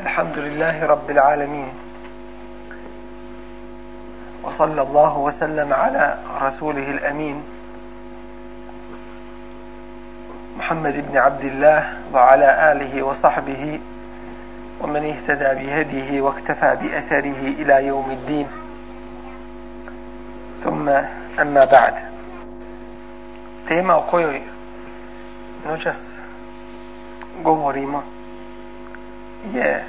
الحمد لله رب العالمين. وصلى الله وسلم على رسوله الأمين محمد بن عبد الله وعلى آله وصحبه ومن اهتدى بهديه واكتفى بأثره إلى يوم الدين. ثم أما بعد. Tema o kojoj noćas govorimo je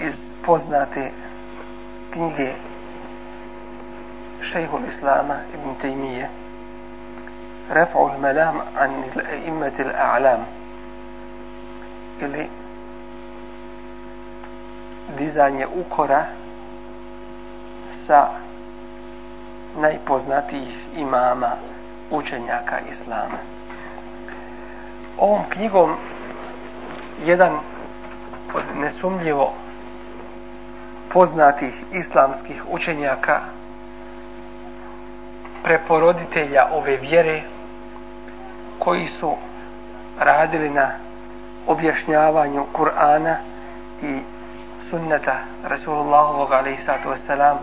iz poznate knjige šejhul Islama ibn Tejmije Raf'ul Malam an al-a'immat al-a'lam ili dizanje ukora sa najpoznatijih imama učenjaka Islama. Ovom knjigom jedan od nesumljivo poznatih islamskih učenjaka preporoditelja ove vjere koji su radili na objašnjavanju Kur'ana i sunneta Rasulullahovog alaihissalatu wassalam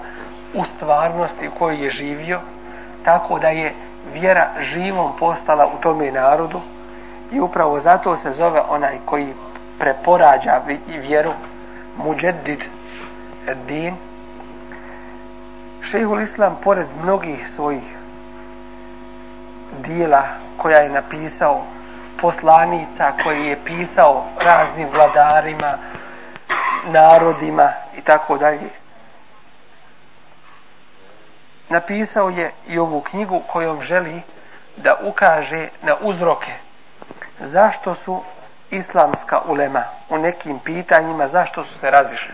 u stvarnosti u kojoj je živio tako da je vjera živom postala u tome narodu i upravo zato se zove onaj koji preporađa vjeru muđedid din. Šehul islam pored mnogih svojih dijela koja je napisao poslanica koji je pisao raznim vladarima narodima i tako dalje napisao je i ovu knjigu kojom želi da ukaže na uzroke zašto su islamska ulema u nekim pitanjima zašto su se razišli.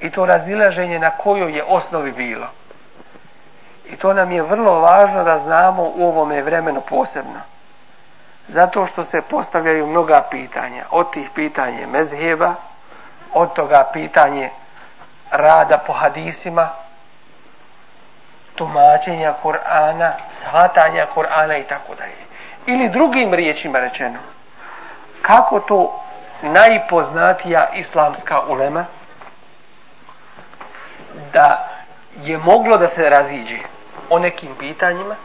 I to razilaženje na kojoj je osnovi bilo. I to nam je vrlo važno da znamo u ovome vremenu posebno. Zato što se postavljaju mnoga pitanja. Od tih pitanje mezheba, od toga pitanje rada po hadisima, tumačenja Kur'ana, shvatanja Kur'ana i tako dalje. Ili drugim riječima rečeno, kako to najpoznatija islamska ulema da je moglo da se raziđe o nekim pitanjima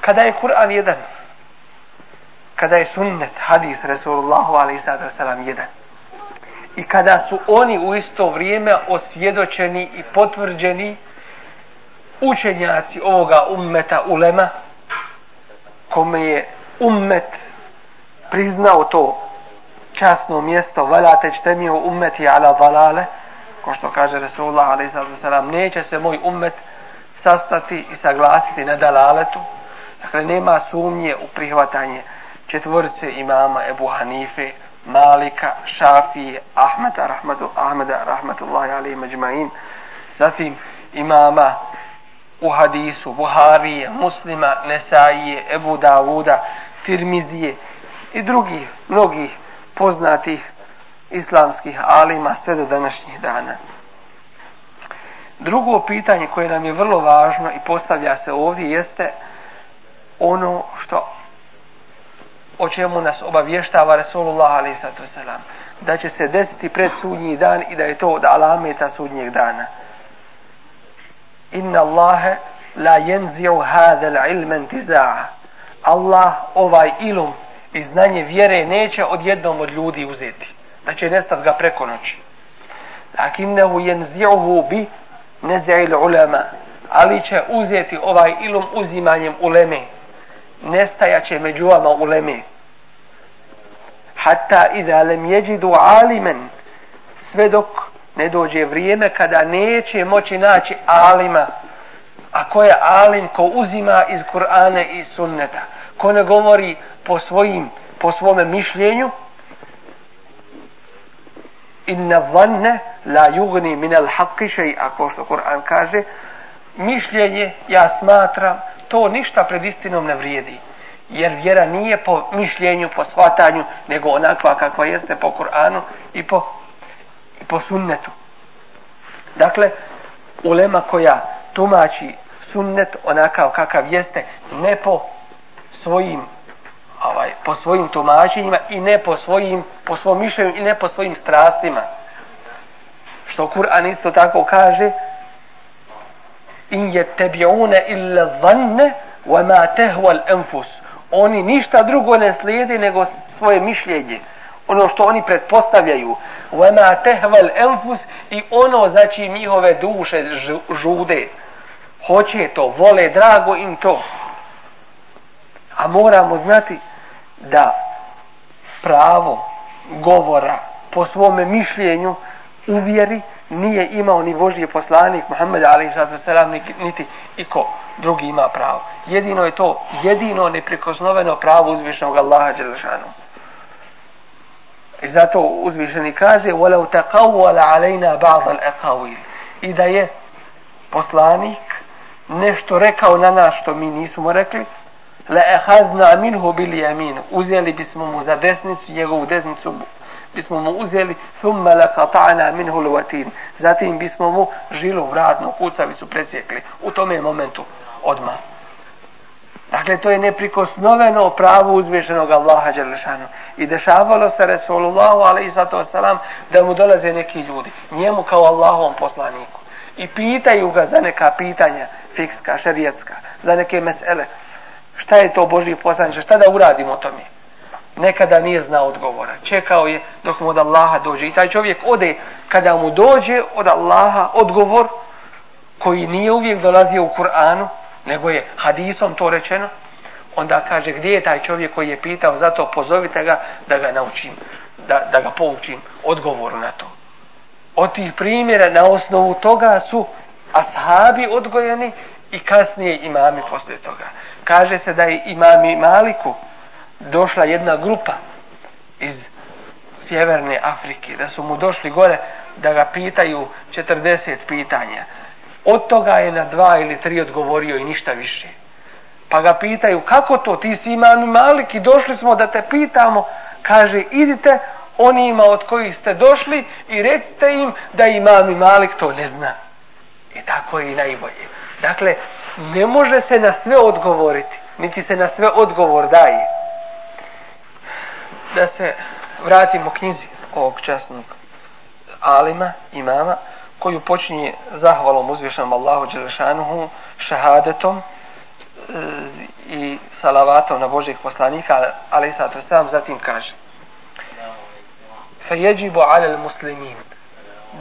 kada je Kur'an jedan kada je sunnet hadis Resulullahu a.s. jedan i kada su oni u isto vrijeme osvjedočeni i potvrđeni učenjaci ovoga ummeta ulema kome je ummet priznao to časno mjesto valate čtemio ummeti ala dalale ko što kaže Resulullah alaih sallam neće se moj ummet sastati i saglasiti na dalaletu dakle nema sumnje u prihvatanje četvorice imama Ebu Hanife Malika, Šafije Ahmeda, Rahmetu, Ahmeda Rahmetullahi alaih međmain, zatim imama u hadisu Buharije, Muslima, Nesaije, Ebu Davuda, Tirmizije i drugih, mnogih poznatih islamskih alima sve do današnjih dana. Drugo pitanje koje nam je vrlo važno i postavlja se ovdje jeste ono što o čemu nas obavještava Resulullah a.s. da će se desiti pred sudnji dan i da je to od alameta sudnjeg dana. Inna Allahe la jenzi'u hada ilmen tiza'a. Allah ovaj ilum i znanje vjere neće od jednom od ljudi uzeti. Da će nestat ga preko noći. Lakinnehu jenzi'uhu bi nezi'il ulema. Ali će uzeti ovaj ilum uzimanjem uleme. Nestajaće među vama uleme. Hatta idha lem jeđidu alimen. Sve dok ne dođe vrijeme kada neće moći naći alima. A ko je alim ko uzima iz Kur'ana i sunneta. Ko ne govori po svojim po svome mišljenju inna vanne la jugni min al haqqi ako što Kur'an kaže mišljenje ja smatram to ništa pred istinom ne vrijedi. Jer vjera nije po mišljenju po svatanju nego onakva kakva jeste po Kur'anu i po i po sunnetu. Dakle ulema koja tumači sunnet onakav kakav jeste ne po svojim ovaj, po svojim tumačenjima i ne po svojim, po svom mišljenju i ne po svojim strastima. Što Kur'an isto tako kaže in je tebiune illa zanne wa ma tahwa al-anfus. Oni ništa drugo ne slijede nego svoje mišljenje. Ono što oni pretpostavljaju. Wa ma tahwa al-anfus i ono za čim njihove duše žude. Hoće to, vole, drago im to. A moramo znati da pravo govora po svome mišljenju uvjeri nije imao ni Božji poslanik Muhammed Ali Sadrasalam niti iko drugi ima pravo. Jedino je to jedino neprikosnoveno pravo uzvišnog Allaha Đelešanu. I zato uzvišeni kaže وَلَوْ تَقَوَّلَ عَلَيْنَا بَعْضَ الْأَقَوِيلِ I da je poslanik nešto rekao na nas što mi nismo rekli, la ehazna minhu bil jamin uzeli bismo mu za desnicu njegovu desnicu bismo mu uzeli thumma la qata'na minhu alwatin. Zatim bismo mu žilu vratnu kucavicu presjekli. U tome momentu odma Dakle, to je neprikosnoveno pravo uzvišenog Allaha Đelešanu. I dešavalo se Resulullahu wasalam, da mu dolaze neki ljudi, njemu kao Allahovom poslaniku. I pitaju ga za neka pitanja, fikska, šerijetska, za neke mesele šta je to Boži poslaniče, šta da uradimo o tome? Nekada nije znao odgovora. Čekao je dok mu od Allaha dođe. I taj čovjek ode, kada mu dođe od Allaha odgovor, koji nije uvijek dolazio u Kur'anu, nego je hadisom to rečeno, onda kaže gdje je taj čovjek koji je pitao, zato pozovite ga da ga naučim, da, da ga poučim odgovoru na to. Od tih primjera na osnovu toga su ashabi odgojeni i kasnije imami poslije toga kaže se da je imami Maliku došla jedna grupa iz sjeverne Afrike, da su mu došli gore da ga pitaju 40 pitanja. Od toga je na dva ili tri odgovorio i ništa više. Pa ga pitaju, kako to, ti si imam Malik i došli smo da te pitamo. Kaže, idite onima od kojih ste došli i recite im da imam Malik to ne zna. I tako je i najbolje. Dakle, ne može se na sve odgovoriti, niti se na sve odgovor daje. Da se vratimo knjizi ovog časnog alima, imama, koju počinje zahvalom uzvišenom Allahu Đelešanuhu, šahadetom e, i salavatom na Božih poslanika, ali sad sam zatim kaže fejeđibu alel muslimin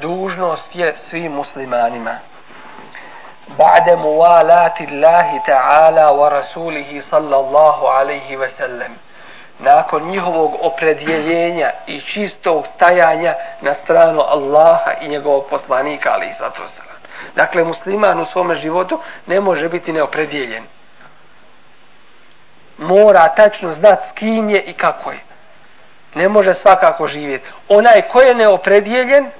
dužnost je svim muslimanima بعد موالاة الله تعالى ورسوله صلى الله عليه وسلم nakon njihovog opredjeljenja i čistog stajanja na stranu Allaha i njegovog poslanika ali i zato sram. Dakle, musliman u svome životu ne može biti neopredjeljen. Mora tačno znat s kim je i kako je. Ne može svakako živjeti. Onaj ko je neopredjeljen,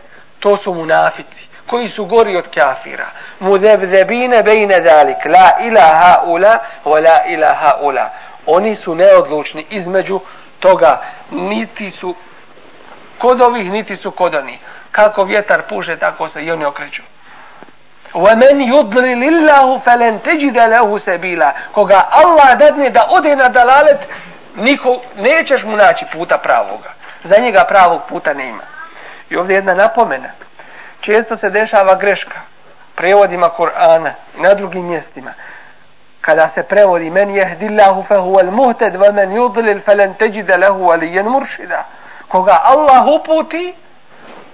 to su munafici koji su gori od kafira. Mudebdebine bejne dalik. La ilaha ula, wa la ilaha ula. Oni su neodlučni između toga. Niti su kod ovih, niti su kod onih. Kako vjetar puše, tako se i oni okreću. وَمَنْ يُضْلِلِ اللَّهُ فَلَنْ تَجِدَ لَهُ سَبِيلًا Koga Allah dadne da ode na dalalet, niko, nećeš mu naći puta pravoga. Za njega pravog puta nema. I ovdje jedna napomena često se dešava greška prevodima Kur'ana i na drugim mjestima. Kada se prevodi men jehdillahu fe huval muhted wa men yudlil felen teđide lehu alijen muršida koga Allah uputi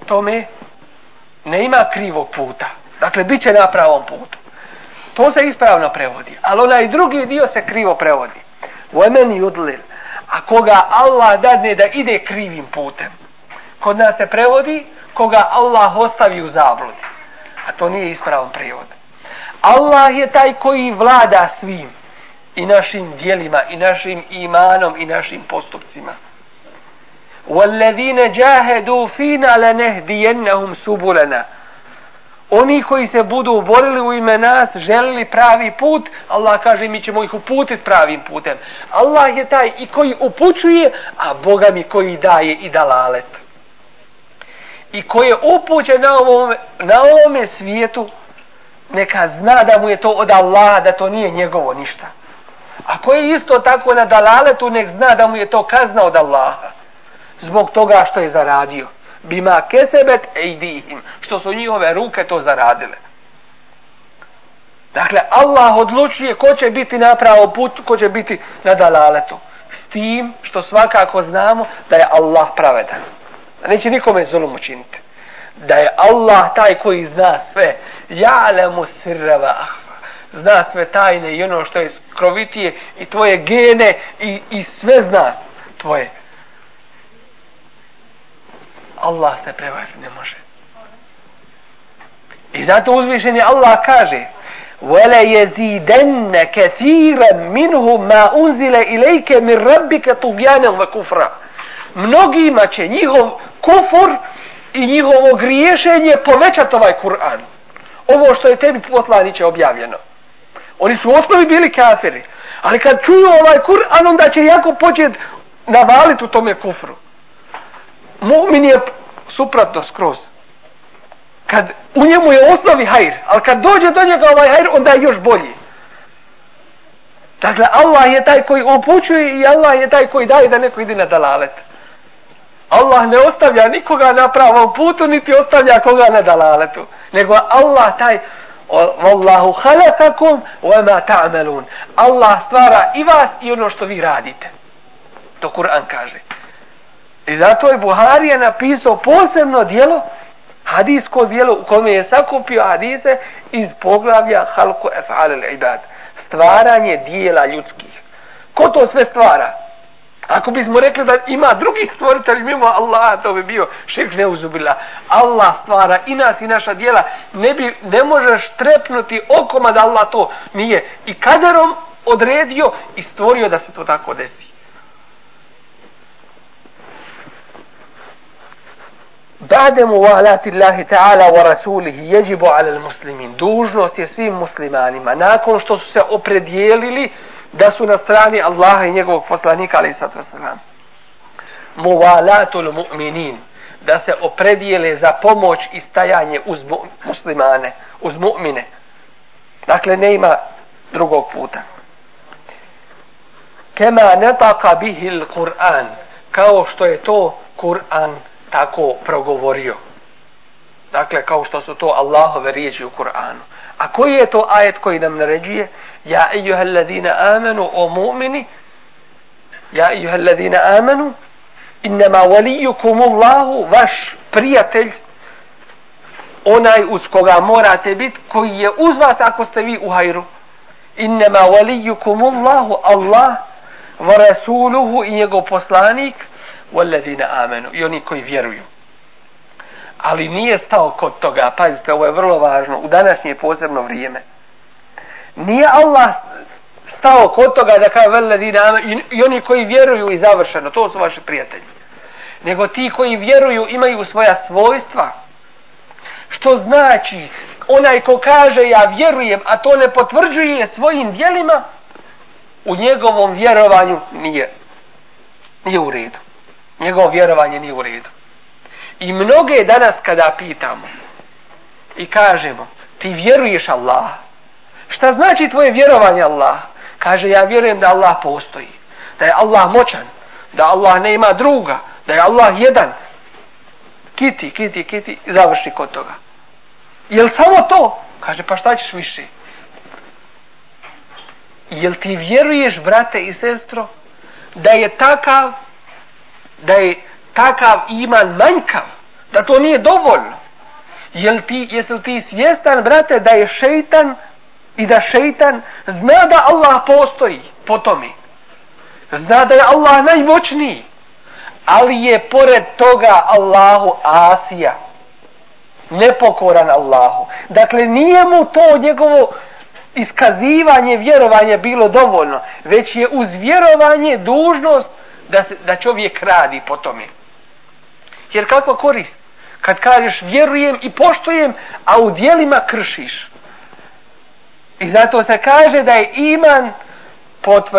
tome ne ima krivog puta. Dakle bit će na pravom putu. To se ispravno prevodi ali onaj drugi dio se krivo prevodi. Wa men yudlil. A koga Allah dadne da ide krivim putem kod nas se prevodi koga Allah ostavi u zabludi. A to nije ispravan prijevod. Allah je taj koji vlada svim i našim dijelima i našim imanom i našim postupcima. وَالَّذِينَ جَاهَدُوا فِينَا لَنَهْدِيَنَّهُمْ سُبُلَنَا Oni koji se budu borili u ime nas, želili pravi put, Allah kaže mi ćemo ih uputiti pravim putem. Allah je taj i koji upućuje, a Boga mi koji daje i dalalet i ko je upućen na ovom, na ovome svijetu, neka zna da mu je to od Allaha, da to nije njegovo ništa. A ko je isto tako na dalaletu, nek zna da mu je to kazna od Allaha. Zbog toga što je zaradio. Bima kesebet ejdihim. Što su njihove ruke to zaradile. Dakle, Allah odlučuje ko će biti na pravo put, ko će biti na dalaletu. S tim što svakako znamo da je Allah pravedan Da neće nikome zulum učiniti. Da je Allah taj koji zna sve. Ja'lemu sirrava ahfa. Zna sve tajne i ono što je skrovitije i tvoje gene i, i sve zna tvoje. Allah se prevariti ne može. I zato uzvišeni Allah kaže وَلَا يَزِيدَنَّ كَثِيرًا مِنْهُ مَا أُنزِلَ إِلَيْكَ مِنْ رَبِّكَ طُغْيَانًا وَكُفْرًا Mnogima će njihov kufur i njihovo griješenje povećati ovaj Kur'an. Ovo što je tebi poslaniće objavljeno. Oni su u osnovi bili kafiri. Ali kad čuju ovaj Kur'an, onda će jako početi navaliti u tome kufru. Mu'min je suprotno skroz kad u njemu je osnovi hajr, ali kad dođe do njega ovaj hajr, onda je još bolji. Dakle, Allah je taj koji upućuje i Allah je taj koji daje da neko ide na dalalet. Allah ne ostavlja nikoga na pravom putu, niti ostavlja koga na dalaletu. Nego Allah taj, Wallahu halakakum wa ma ta'malun. Allah stvara i vas i ono što vi radite. To Kur'an kaže. I zato je Buharija napisao posebno dijelo hadijsko dijelo u kome je sakupio hadise iz poglavlja halku ef'al al-ibad. Stvaranje dijela ljudskih. Ko to sve stvara? Ako bismo rekli da ima drugih stvoritelji mimo Allaha, to bi bio šek neuzubila. Allah stvara i nas i naša dijela. Ne, bi, ne možeš trepnuti okoma da Allah to nije i kaderom odredio i stvorio da se to tako desi. بعد موالاة الله تعالى ورسوله يجب على المسلمين dužnost je svim muslimanima nakon što su se opredijelili da su na strani Allaha i njegovog poslanika ali sad selam muvalatul mu'minin da se opredijele za pomoć i stajanje uz muslimane uz mu'mine dakle ne ima drugog puta kema netaka bihil Kur'an kao što je to Kur'an tako progovorio. Dakle, kao što su to Allahove riječi u Kur'anu. A koji je to ajet koji nam naređuje? Ja ejuha alladhina amanu o mu'mini Ja ejuha alladhina amanu innama walijukum Allahu vaš prijatelj onaj uz koga morate biti koji je uz vas ako ste vi u hajru innama walijukum Allahu Allah wa rasuluhu i njegov poslanik والذين آمنوا i oni koji vjeruju. Ali nije stao kod toga, pazite, ovo je vrlo važno, u današnje posebno vrijeme. Nije Allah stao kod toga da kaže velledina i, i oni koji vjeruju i završeno, to su vaši prijatelji. Nego ti koji vjeruju imaju svoja svojstva. Što znači, onaj ko kaže ja vjerujem, a to ne potvrđuje svojim dijelima, u njegovom vjerovanju nije, nije u redu njegovo vjerovanje nije u redu. I mnoge danas kada pitamo i kažemo ti vjeruješ Allah, šta znači tvoje vjerovanje Allah? Kaže ja vjerujem da Allah postoji, da je Allah moćan, da Allah ne ima druga, da je Allah jedan. Kiti, kiti, kiti, završi kod toga. Jel samo to? Kaže pa šta ćeš više? Jel ti vjeruješ, brate i sestro, da je takav da je takav iman manjkav, da to nije dovoljno. Jel ti, jesi ti svjestan, brate, da je šeitan i da šeitan zna da Allah postoji po tome. Zna da je Allah najmoćniji. Ali je pored toga Allahu Asija. Nepokoran Allahu. Dakle, nije mu to njegovo iskazivanje, vjerovanje bilo dovoljno. Već je uz vjerovanje dužnost da, se, da čovjek radi po tome. Jer kakva korist? Kad kažeš vjerujem i poštujem, a u dijelima kršiš. I zato se kaže da je iman potvr,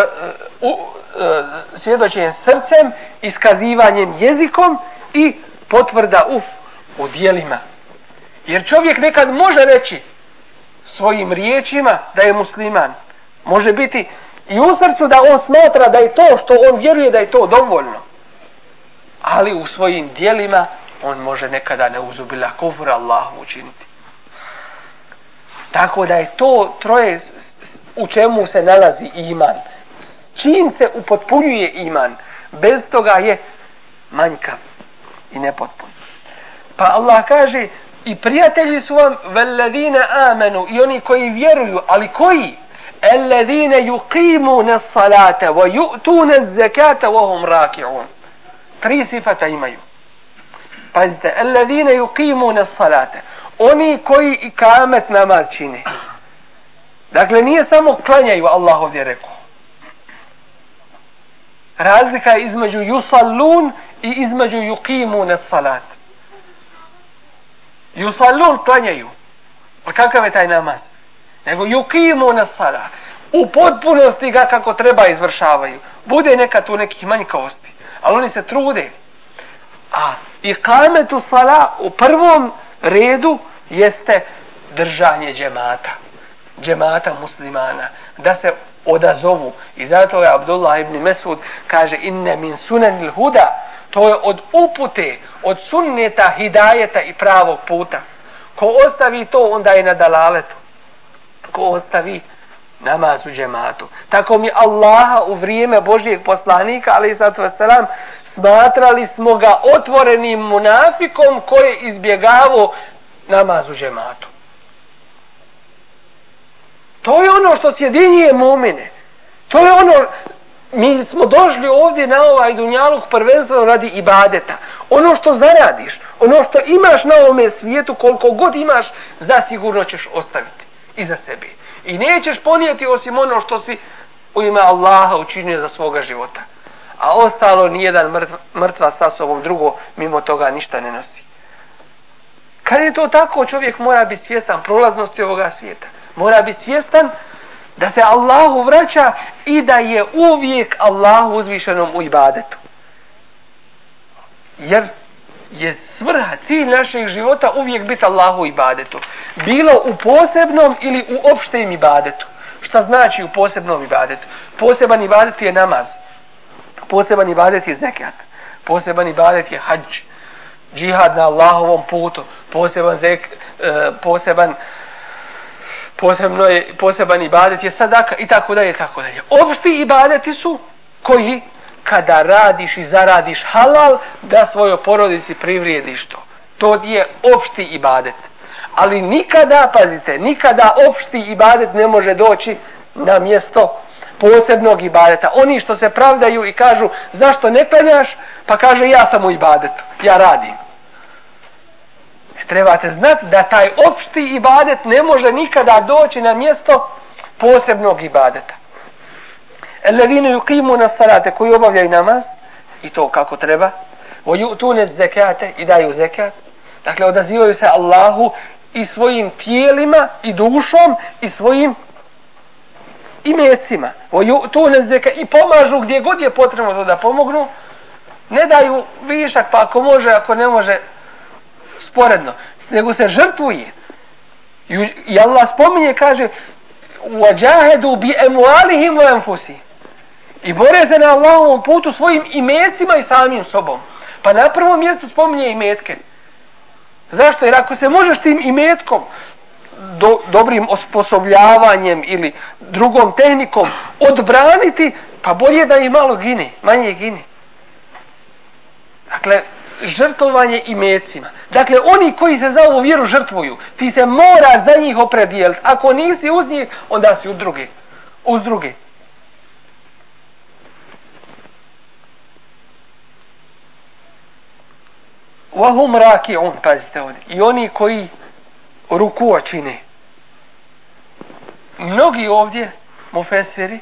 uh, uh, e, svjedočenjem srcem, iskazivanjem jezikom i potvrda u, u dijelima. Jer čovjek nekad može reći svojim riječima da je musliman. Može biti I u srcu da on smatra da je to što on vjeruje da je to dovoljno. Ali u svojim dijelima on može nekada ne uzubila kufr Allahu učiniti. Tako da je to troje u čemu se nalazi iman. S čim se upotpunjuje iman. Bez toga je manjkav i nepotpun. Pa Allah kaže i prijatelji su vam veledine amenu i oni koji vjeruju, ali koji? Alladine yuqimuna as-salata wa yu'tuna zakata wa hum raki'un. Tri sifata imaju. Pazite, alladine yuqimuna salata. Oni koji ikamet namaz čine. Dakle, nije samo klanjaju, Allah ovdje rekao. Razlika je između yusallun i između yuqimuna salat. Yusallun klanjaju. Pa kakav je taj namaz? nego yukimu salat. U potpunosti ga kako treba izvršavaju. Bude neka tu nekih manjkavosti. Ali oni se trude. A i kametu sala u prvom redu jeste držanje džemata. Džemata muslimana. Da se odazovu. I zato je Abdullah ibn Mesud kaže inne min sunanil huda. To je od upute, od sunneta, hidajeta i pravog puta. Ko ostavi to, onda je na dalaletu ko ostavi namaz u džematu. Tako mi Allaha u vrijeme Božijeg poslanika, ali i sato selam, smatrali smo ga otvorenim munafikom koji je izbjegavao namaz u džematu. To je ono što sjedinjuje mumine. To je ono, mi smo došli ovdje na ovaj dunjaluk prvenstveno radi ibadeta. Ono što zaradiš, ono što imaš na ovome svijetu, koliko god imaš, zasigurno ćeš ostaviti iza sebe. I nećeš ponijeti osim ono što si u ime Allaha učinio za svoga života. A ostalo nijedan mrtva, mrtva sa sobom drugo mimo toga ništa ne nosi. Kad je to tako, čovjek mora biti svjestan prolaznosti ovoga svijeta. Mora biti svjestan da se Allahu vraća i da je uvijek Allahu uzvišenom u ibadetu. Jer je svrha, cilj našeg života uvijek biti Allahu ibadetu. Bilo u posebnom ili u opštem ibadetu. Šta znači u posebnom ibadetu? Poseban ibadet je namaz. Poseban ibadet je zekat. Poseban ibadet je hađ. Džihad na Allahovom putu. Poseban zek, e, poseban posebno je, poseban ibadet je sadaka i tako dalje, tako dalje. Opšti ibadeti su koji kada radiš i zaradiš halal, da svojoj porodici privrijediš to. To je opšti ibadet. Ali nikada, pazite, nikada opšti ibadet ne može doći na mjesto posebnog ibadeta. Oni što se pravdaju i kažu zašto ne penjaš, pa kaže ja sam u ibadetu, ja radim. E, trebate znati da taj opšti ibadet ne može nikada doći na mjesto posebnog ibadeta. Alladine yuqimuna salate koji obavljaju namaz i to kako treba. Wa yu'tune zekate i daju zekat. Dakle odazivaju se Allahu i svojim tijelima i dušom i svojim imecima. Wa yu'tuna zakate i pomažu gdje god je potrebno to da pomognu. Ne daju višak pa ako može, ako ne može sporedno. Nego se žrtvuje. I Allah spominje, kaže وَجَاهَدُوا بِأَمْوَالِهِمْ وَأَنْفُسِهِمْ I bore se na Allahovom putu svojim imecima i samim sobom. Pa na prvom mjestu spominje imetke. Zašto? Jer ako se možeš tim imetkom, do, dobrim osposobljavanjem ili drugom tehnikom odbraniti, pa bolje da i malo gine, manje gine. Dakle, žrtovanje imecima. Dakle, oni koji se za ovu vjeru žrtvuju, ti se mora za njih opredijeliti. Ako nisi uz njih, onda si u druge. Uz druge. Wahum raki on, pazite ovdje. I oni koji ruku čine. Mnogi ovdje, mufesiri,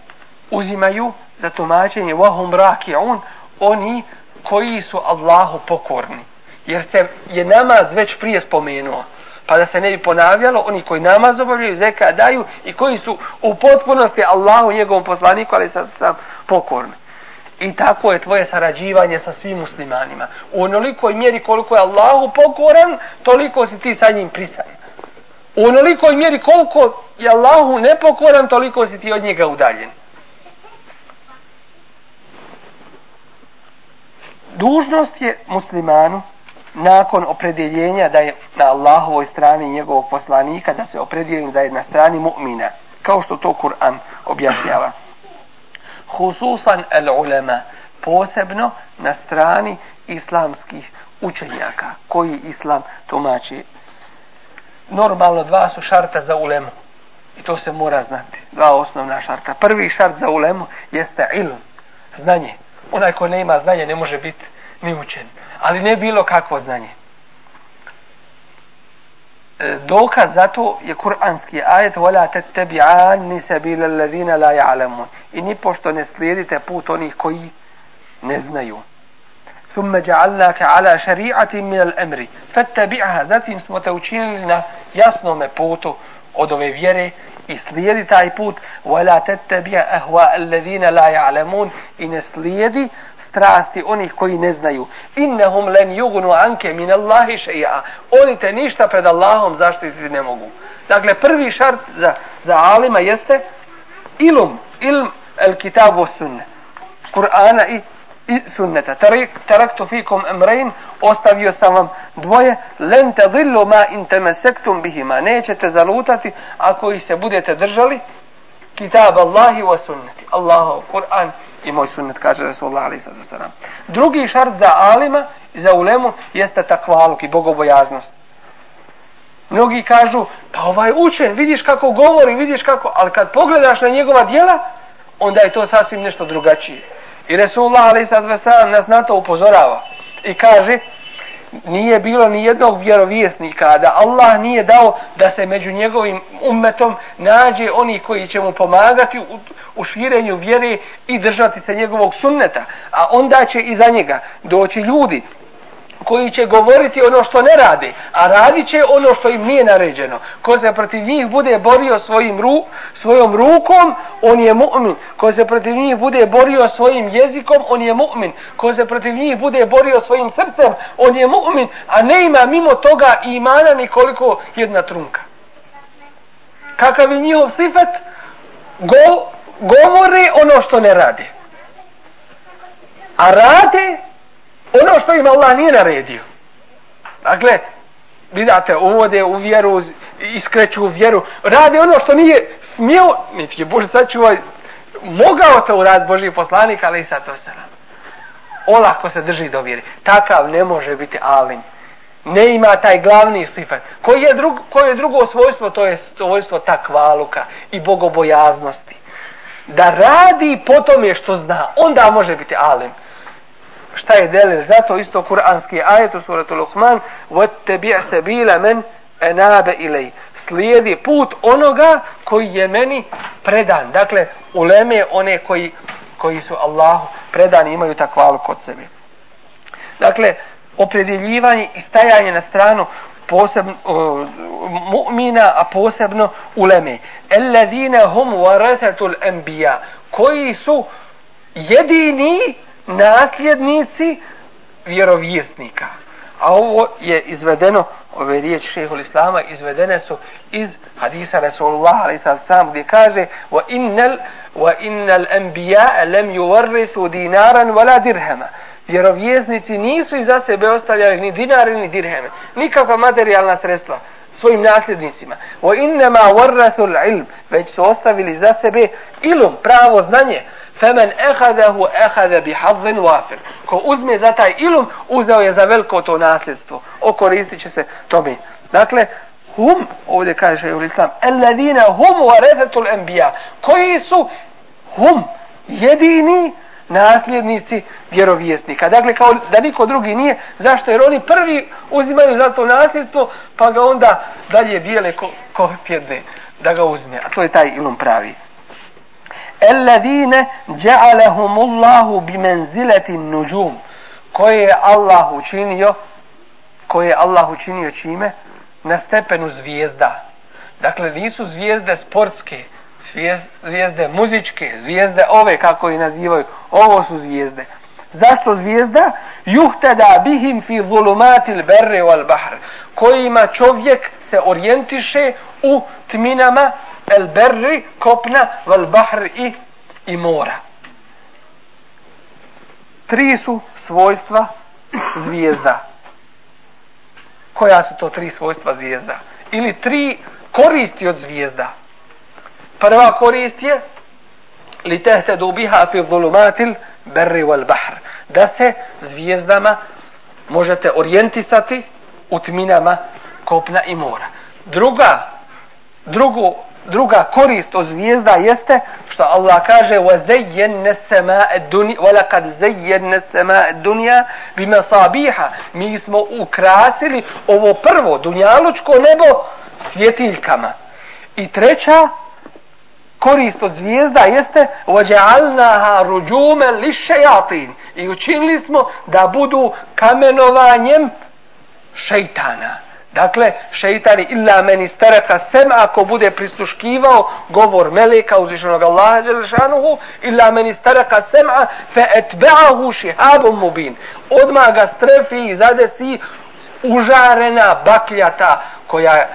uzimaju za tumačenje wahum raki on, oni koji su Allahu pokorni. Jer se je namaz već prije spomenuo. Pa da se ne bi ponavljalo, oni koji namaz obavljaju, zeka daju i koji su u potpunosti Allahu njegovom poslaniku, ali sad sam pokorni. I tako je tvoje sarađivanje sa svim muslimanima. U onolikoj mjeri koliko je Allahu pokoran, toliko si ti sa njim prisan. U onolikoj mjeri koliko je Allahu nepokoran, toliko si ti od njega udaljen. Dužnost je muslimanu nakon opredeljenja da je na Allahovoj strani njegovog poslanika da se opredijeli da je na strani mu'mina kao što to Kur'an objašnjava hususan el ulema posebno na strani islamskih učenjaka koji islam tumači normalno dva su šarta za ulemu. I to se mora znati. Dva osnovna šarta. Prvi šart za ulemu jeste ilm znanje. Onaj ko ne ima znanje ne može biti ni učen. Ali ne bilo kakvo znanje. E, dokaz za to je kuranski ajet wala tattabi'an سَبِيلَ الَّذِينَ la ya'lamun. I ni pošto ne slijedite put onih koji ne znaju. ثم جعلناك على شريعة من الأمر فاتبعها zatim smo te učinili na jasnom putu od ove vjere i slijedi taj put wala tattabi'a ahwa alladhina la ya'lamun i ne slijedi strasti onih koji ne znaju innahum lan yughnu anke min Allahi shay'a oni te ništa pred Allahom zaštititi ne mogu dakle prvi šart za za alima jeste ilum ilm el kitabu sunne Kur'ana i i sunneta. Taraktu fikum emrein, ostavio sam vam dvoje, len te dhillu ma in temesektum bihima. Nećete zalutati ako ih se budete držali kitab Allahi wa sunneti. Allahu Kur'an i moj sunnet, kaže Rasulullah alaih sada. Drugi šart za alima i za ulemu jeste takvaluk i bogobojaznost. Mnogi kažu, pa ovaj učen, vidiš kako govori, vidiš kako, ali kad pogledaš na njegova dijela, onda je to sasvim nešto drugačije. I Resulullah a.s. nas na to upozorava. I kaže, nije bilo ni jednog vjerovjesnika da Allah nije dao da se među njegovim ummetom nađe oni koji će mu pomagati u, u širenju vjere i držati se njegovog sunneta. A onda će iza njega doći ljudi koji će govoriti ono što ne radi, a radit će ono što im nije naređeno. Ko se protiv njih bude borio svojim ru, svojom rukom, on je mu'min. Ko se protiv njih bude borio svojim jezikom, on je mu'min. Ko se protiv njih bude borio svojim srcem, on je mu'min. A ne ima mimo toga imana nikoliko jedna trunka. Kakav je njihov sifat? Go, govore ono što ne radi. A rade ono što im Allah nije naredio. Dakle, vidate, uvode u vjeru, iskreću u vjeru, rade ono što nije smio, niti je Bože sačuvaj, mogao to urad Boži poslanik, ali i sad to se Olako se drži do vjeri. Takav ne može biti alim. Ne ima taj glavni sifat. Koji je, drug, koji je drugo svojstvo? To je svojstvo takvaluka i bogobojaznosti. Da radi po tome što zna, onda može biti alim šta je delil zato isto kuranski ajet u suratu Luqman وَتَّبِعْ سَبِيلَ مَنْ أَنَابَ إِلَيْ slijedi put onoga koji je meni predan dakle uleme one koji, koji su Allahu predani imaju takvalu kod sebe dakle opredjeljivanje i stajanje na stranu posebno mu'mina a posebno uleme الَّذِينَ هُمْ وَرَثَةُ الْأَنْبِيَا koji su jedini nasljednici vjerovjesnika. A ovo je izvedeno, ove riječi šehol Islama, izvedene su iz hadisa Rasulullah, ali sad sam gdje kaže wa innal, wa innal anbiya lam yuwarrithu dinaran wala dirhama. Vjerovjesnici nisu iza sebe ostavljali ni dinare ni dirheme, nikakva materijalna sredstva svojim nasljednicima. Wa innama warrathu ilm već su ostavili za sebe ilum, pravo znanje. Femen ehadahu ehade bi hadven wafir. Ko uzme za taj ilum, uzeo je za veliko to nasljedstvo. Okoristit će se tome. Dakle, hum, ovdje kaže u islam, alladine hum warathatul anbiya. Koji su hum jedini nasljednici vjerovjesnika. Dakle, kao da niko drugi nije, zašto? Jer oni prvi uzimaju za to nasljedstvo, pa ga onda dalje dijele ko, ko pjedne da ga uzme. A to je taj ilum pravi. Alladine ja'alahumullahu bimenzilati nujum koje je Allah učinio koje je Allah učinio čime? Na stepenu zvijezda. Dakle nisu zvijezde sportske zvijezde muzičke zvijezde ove kako ih nazivaju. Ovo su zvijezde. Zašto zvijezda? Juhtada bihim fi zulumatil berri wal bahr. Kojima čovjek se orijentiše u tminama el berri kopna wal bahr i, i mora tri su svojstva zvijezda. Koja su to tri svojstva zvijezda? Ili tri koristi od zvijezda. Prva korist je li tehte dubiha fi zulumatil berri wal bahr. Da se zvijezdama možete orijentisati u tminama kopna i mora. Druga, drugo druga korist od zvijezda jeste što Allah kaže وَزَيَّنَّ السَّمَاءَ الدُّنْيَا وَلَقَدْ زَيَّنَّ السَّمَاءَ الدُّنْيَا بِمَصَابِيحَ Mi smo ukrasili ovo prvo dunjalučko nebo svjetiljkama. I treća korist od zvijezda jeste وَجَعَلْنَهَا رُجُومَ لِشَيَاطِينَ I učinili smo da budu kamenovanjem šeitana. Dakle, šeitani illa meni staraka sem ako bude prisluškivao govor meleka uzvišenog Allaha Đelešanuhu illa meni staraka sem'a fe etbe'ahu šihabom mubin. Odmah ga strefi i zadesi užarena bakljata koja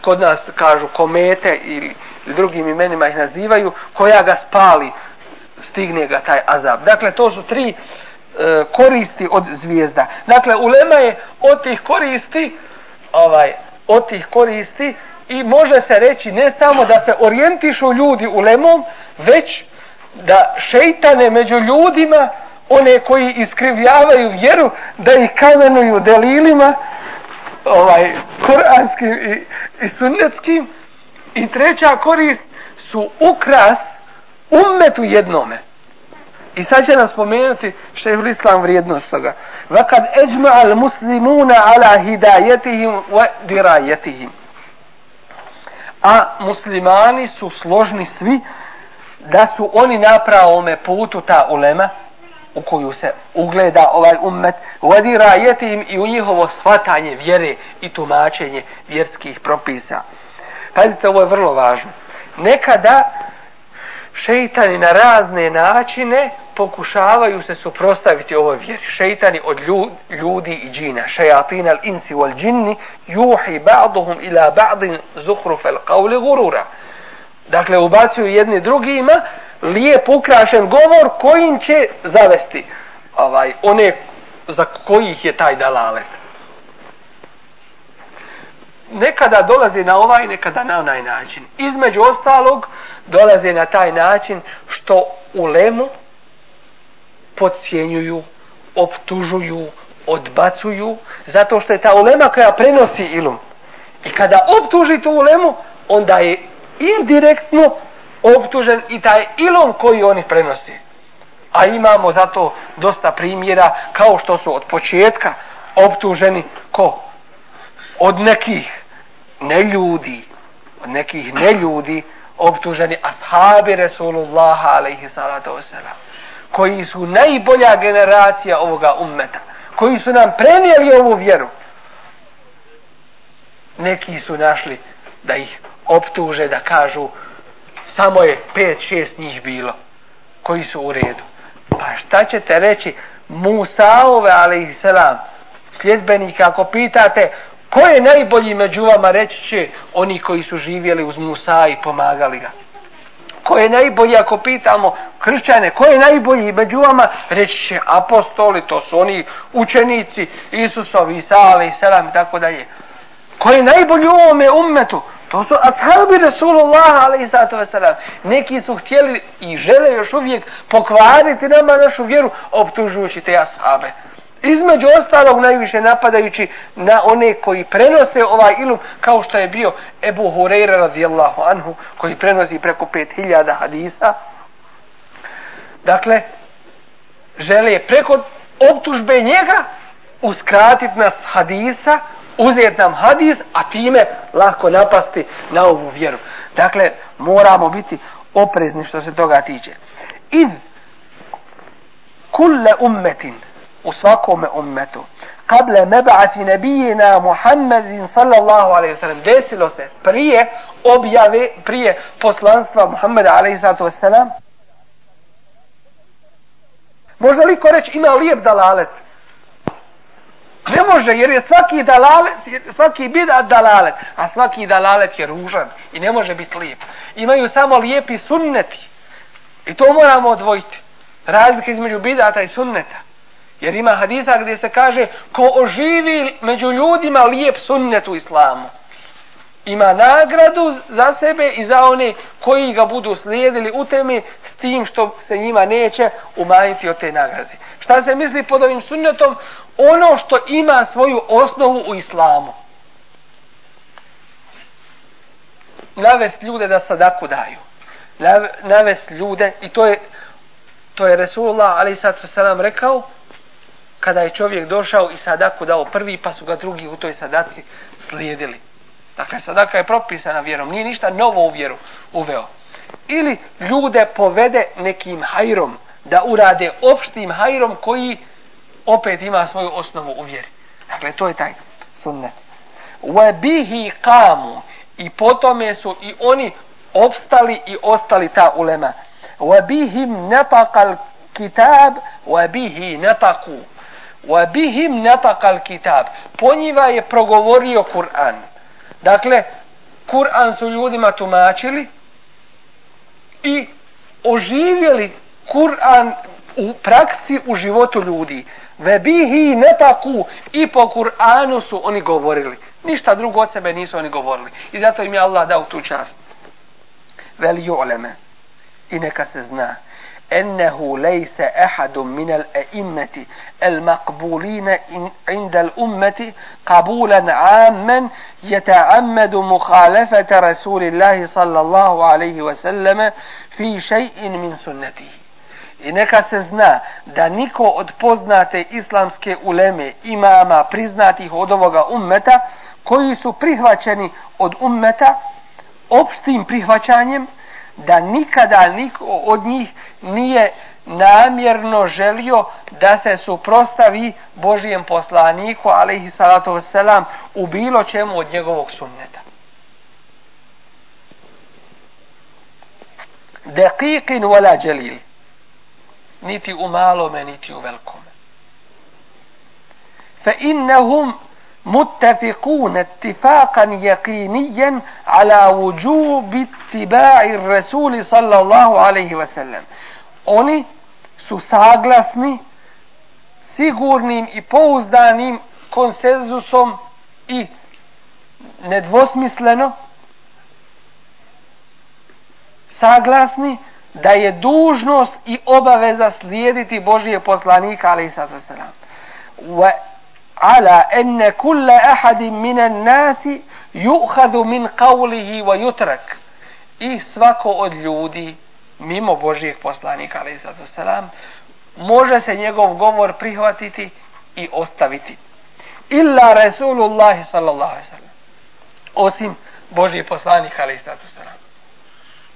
kod nas kažu komete ili drugim imenima ih nazivaju, koja ga spali, stigne ga taj azab. Dakle, to su tri e, koristi od zvijezda. Dakle, ulema je od tih koristi ovaj od tih koristi i može se reći ne samo da se orijentišu ljudi u lemom, već da šeitane među ljudima, one koji iskrivljavaju vjeru, da ih kamenuju delilima, ovaj, koranskim i, i sunnetskim. I treća korist su ukras ummetu jednome. I sad će nam spomenuti šehul islam vrijednost toga. Vakad eđma al muslimuna ala hidajetihim wa dirajetihim. A muslimani su složni svi da su oni na pravome putu ta ulema u koju se ugleda ovaj ummet vodira jetim i u njihovo shvatanje vjere i tumačenje vjerskih propisa. Pazite, ovo je vrlo važno. Nekada šeitani na razne načine pokušavaju se suprostaviti ovoj vjeri. Šeitani od ljudi i džina. Šejatina al insi wal džinni juhi ba'duhum ila ba'din zuhruf al qavli gurura. Dakle, ubacuju jedni drugima lijep ukrašen govor kojim će zavesti ovaj, one za kojih je taj dalalet. Nekada dolazi na ovaj, nekada na onaj način. Između ostalog, dolaze na taj način što u lemu podcjenjuju, optužuju, odbacuju, zato što je ta ulema koja prenosi ilum. I kada optuži tu ulemu, onda je indirektno optužen i taj ilum koji oni prenosi. A imamo zato dosta primjera kao što su od početka optuženi ko? Od nekih neljudi, od nekih neljudi optuženi ashabi Resulullaha alaihi salatu wasalam koji su najbolja generacija ovoga ummeta koji su nam prenijeli ovu vjeru. Neki su našli da ih optuže da kažu samo je pet, šest njih bilo koji su u redu. Pa šta ćete reći Musaove alaihi salam sljedbenika ako pitate Ko je najbolji među vama reći će oni koji su živjeli uz Musa i pomagali ga? Ko je najbolji ako pitamo kršćane, ko je najbolji među vama reći će apostoli, to su oni učenici Isusovi, Isa, ali selam i tako dalje. Ko je najbolji u ovome ummetu? To su ashabi Rasulullah, ali i sato selam. Neki su htjeli i žele još uvijek pokvariti nama našu vjeru, optužujući te ashabe između ostalog najviše napadajući na one koji prenose ovaj ilum kao što je bio Ebu Hureyre radijallahu anhu koji prenosi preko 5000 hadisa. Dakle žele preko optužbe njega uskratiti nas hadisa uzeti nam hadis a time lako napasti na ovu vjeru. Dakle moramo biti oprezni što se toga tiče. Id kulle ummetin u svakome ummetu. Kable meba'ati nebijina Muhammedin sallallahu alaihi sallam desilo se prije objave, prije poslanstva Muhammeda alaihi sallatu wasallam. Može li ko reći ima lijep dalalet? Ne može, jer je svaki dalalet, svaki bidat dalalet, a svaki dalalet je ružan i ne može biti lijep. Imaju samo lijepi sunneti. I to moramo odvojiti. Razlika između bidata i sunneta. Jer ima hadisa gdje se kaže ko oživi među ljudima lijep sunnet u islamu. Ima nagradu za sebe i za one koji ga budu slijedili u temi s tim što se njima neće umanjiti od te nagrade. Šta se misli pod ovim sunnetom? Ono što ima svoju osnovu u islamu. Navest ljude da sadaku daju. Navest ljude i to je to je Resulullah ali sad selam rekao kada je čovjek došao i sadaku dao prvi pa su ga drugi u toj sadaci slijedili. Dakle, sadaka je propisana vjerom, nije ništa novo u vjeru uveo. Ili ljude povede nekim hajrom, da urade opštim hajrom koji opet ima svoju osnovu u vjeri. Dakle, to je taj sunnet. bihi قَامُ i potome su i oni opstali i ostali ta ulema. bihim الْكِتَابِ kitab bihi Wa bihim netaqal kitab. Po njiva je progovorio Kur'an. Dakle, Kur'an su ljudima tumačili i oživjeli Kur'an u praksi u životu ljudi. Ve bihi netaku i po Kur'anu su oni govorili. Ništa drugo od sebe nisu oni govorili. I zato im je Allah dao tu čast. Veli ju'leme i neka se zna ennehu lejse ehadum minel e immeti el makbulina in, indel ummeti kabulan ammen jete ammedu muhalefete Rasulillahi sallallahu alaihi ve selleme fi şeyin min sunneti. I neka se zna da niko od poznate islamske uleme imama priznatih od ovoga ummeta koji su prihvaćeni od ummeta opštim prihvaćanjem da nikada niko od njih nije namjerno želio da se suprostavi Božijem poslaniku alaihi salatu wasalam u bilo čemu od njegovog sunneta. Dekikin wala jalil. Niti u malome, niti u velkome. Fa innahum متفقون اتفاقا يقينيا على وجوب اتباع الرسول صلى الله عليه وسلم oni su saglasni sigurnim i pouzdanim konsenzusom i nedvosmisleno saglasni da je dužnost i obaveza slijediti Božije poslanika ali i sad على أن كل أحد من الناس يؤخذ من قوله ويترك i svako od ljudi mimo Božijeg poslanika ali zato selam može se njegov govor prihvatiti i ostaviti illa Rasulullah sallallahu alejhi ve sellem osim Božji poslanik ali zato selam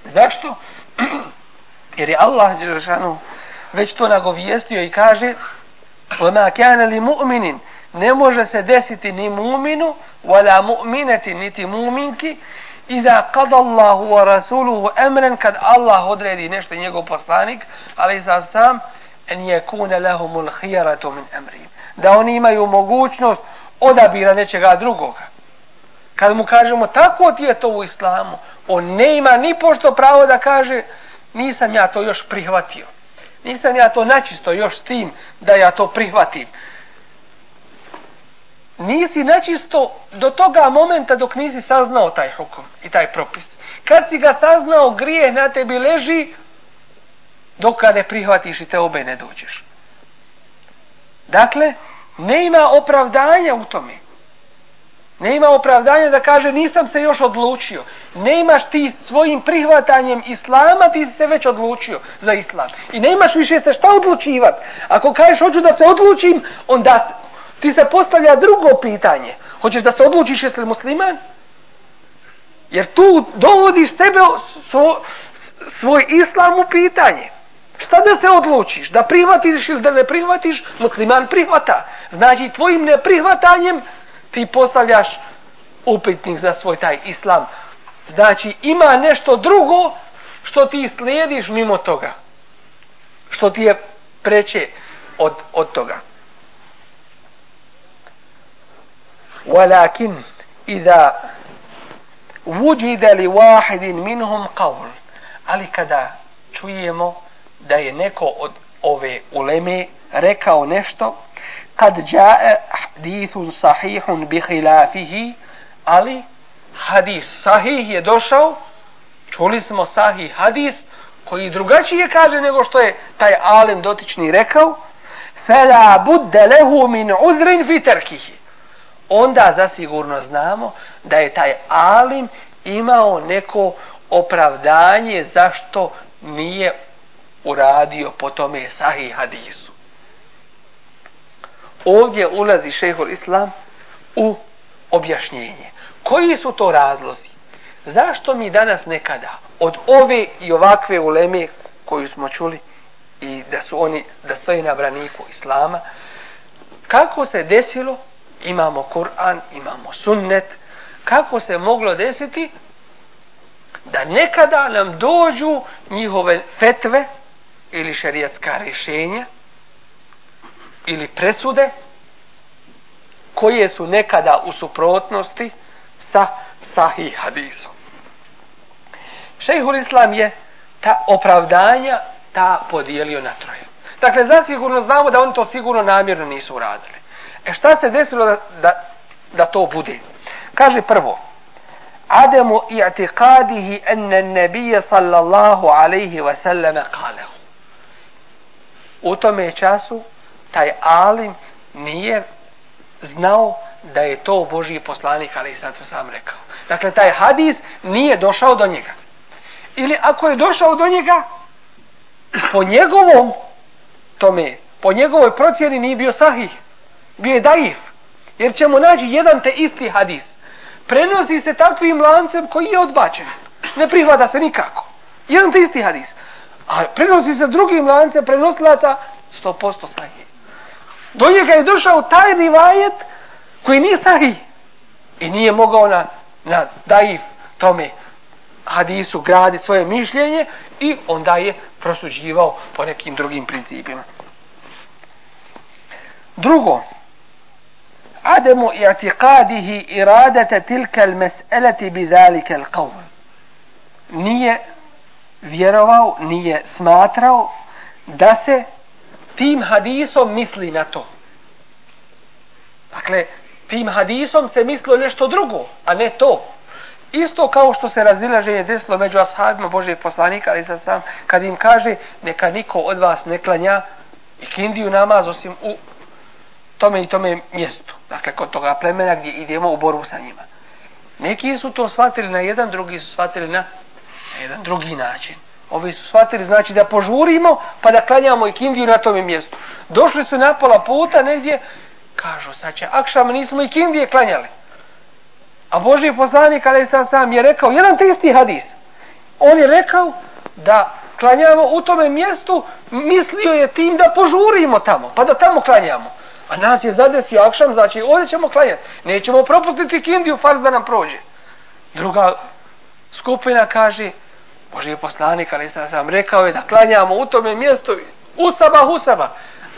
zašto jer je Allah dželešanu već to nagovijestio i kaže wa ma kana li mu'minin ne može se desiti ni muminu wala mu'minati niti muminki iza qada Allahu wa rasuluhu amran kad Allah odredi nešto njegov poslanik ali za sam en yakuna lehumul hijaratu min amri. Da oni imaju mogućnost odabira nečega drugoga. Kad mu kažemo tako ti je to u islamu on ne ima ni pošto pravo da kaže nisam ja to još prihvatio. Nisam ja to načisto još s tim da ja to prihvatim nisi nečisto do toga momenta dok nisi saznao taj hukum i taj propis. Kad si ga saznao, grije na tebi leži, dok ga ne prihvatiš i te obe ne dođeš. Dakle, ne ima opravdanja u tome. Ne ima opravdanja da kaže nisam se još odlučio. Ne imaš ti svojim prihvatanjem islama, ti si se već odlučio za islam. I ne imaš više se šta odlučivati. Ako kažeš hoću da se odlučim, onda ti se postavlja drugo pitanje. Hoćeš da se odlučiš jesi li musliman? Jer tu dovodiš sebe svo, svoj islam u pitanje. Šta da se odlučiš? Da prihvatiš ili da ne prihvatiš? Musliman prihvata. Znači tvojim neprihvatanjem ti postavljaš upitnik za svoj taj islam. Znači ima nešto drugo što ti slijediš mimo toga. Što ti je preče od, od toga. ولكن إذا وجد لواحد منهم قول ali kada čujemo da je neko od ove uleme rekao nešto kad jae hadithun sahihun bi khilafihi ali hadis sahih je došao čuli smo sahih hadis koji drugačije kaže nego što je taj alim dotični rekao fela budde lehu min uzrin fi terkihi onda zasigurno znamo da je taj alim imao neko opravdanje zašto nije uradio po tome sahih hadisu. Ovdje ulazi šehol islam u objašnjenje. Koji su to razlozi? Zašto mi danas nekada od ove i ovakve uleme koju smo čuli i da su oni da stoji na braniku islama kako se desilo imamo Kur'an, imamo sunnet kako se moglo desiti da nekada nam dođu njihove fetve ili šerijatska rješenja ili presude koje su nekada u suprotnosti sa sahih hadisom. Šejhul Islam je ta opravdanja ta podijelio na troje. Dakle, zasigurno znamo da oni to sigurno namjerno nisu uradili. E šta se desilo da, da, da to bude? Kaže prvo, Ademu i'tiqadihi enne nebije sallallahu alaihi wa sallame kalehu. U tome času taj alim nije znao da je to Božji poslanik, ali sad to sam rekao. Dakle, taj hadis nije došao do njega. Ili ako je došao do njega, po njegovom tome, po njegovoj procjeni nije bio sahih, bio je daif. Jer ćemo naći jedan te isti hadis. Prenosi se takvim lancem koji je odbačen. Ne prihvata se nikako. Jedan te isti hadis. A prenosi se drugim lancem prenosilaca 100% sahih. Do njega je došao taj rivajet koji nije sahih. I nije mogao na, na daif tome hadisu graditi svoje mišljenje i onda je prosuđivao po nekim drugim principima. Drugo, عدم اعتقاده إرادة تلك المسألة بذلك القول qawl Nije vjerovao, nije smatrao da se tim hadisom misli na to. Dakle, tim hadisom se mislilo nešto drugo, a ne to. Isto kao što se razilaženje desilo među ashabima Božije poslanika, ali sad sam, kad im kaže, neka niko od vas ne klanja i namaz osim u tome i tome mjestu. Dakle, kod toga plemena gdje idemo u borbu sa njima. Neki su to shvatili na jedan, drugi su shvatili na, na jedan drugi način. Ovi su shvatili, znači da požurimo, pa da klanjamo i kindiju na tome mjestu. Došli su na pola puta negdje, kažu, sad će akšama, nismo i kindije klanjali. A Boži poslanik, ali sam sam je rekao, jedan te isti hadis. On je rekao da klanjamo u tome mjestu, mislio je tim da požurimo tamo, pa da tamo klanjamo. A nas je zadesio akšam, znači ovdje ćemo klanjati. Nećemo propustiti kindiju, farz da nam prođe. Druga skupina kaže, Boži poslanik, ali sam, sam rekao je da klanjamo u tome mjestu, usaba, usaba.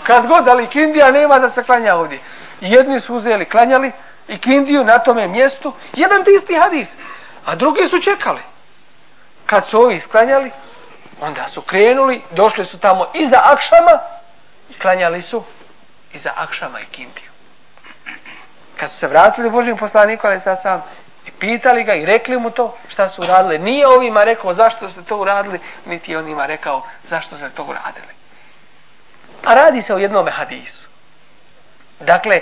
Kad god, ali kindija nema da se klanja ovdje. Jedni su uzeli, klanjali, i kindiju na tome mjestu, jedan te isti hadis, a drugi su čekali. Kad su ovi sklanjali, onda su krenuli, došli su tamo iza akšama, i klanjali su iza akšama i kindiju. Kad su se vratili Božim poslaniku, ali sad sam, i pitali ga i rekli mu to, šta su uradili. Nije ovima rekao zašto ste to uradili, niti onima rekao zašto ste to uradili. A radi se o jednom hadisu. Dakle,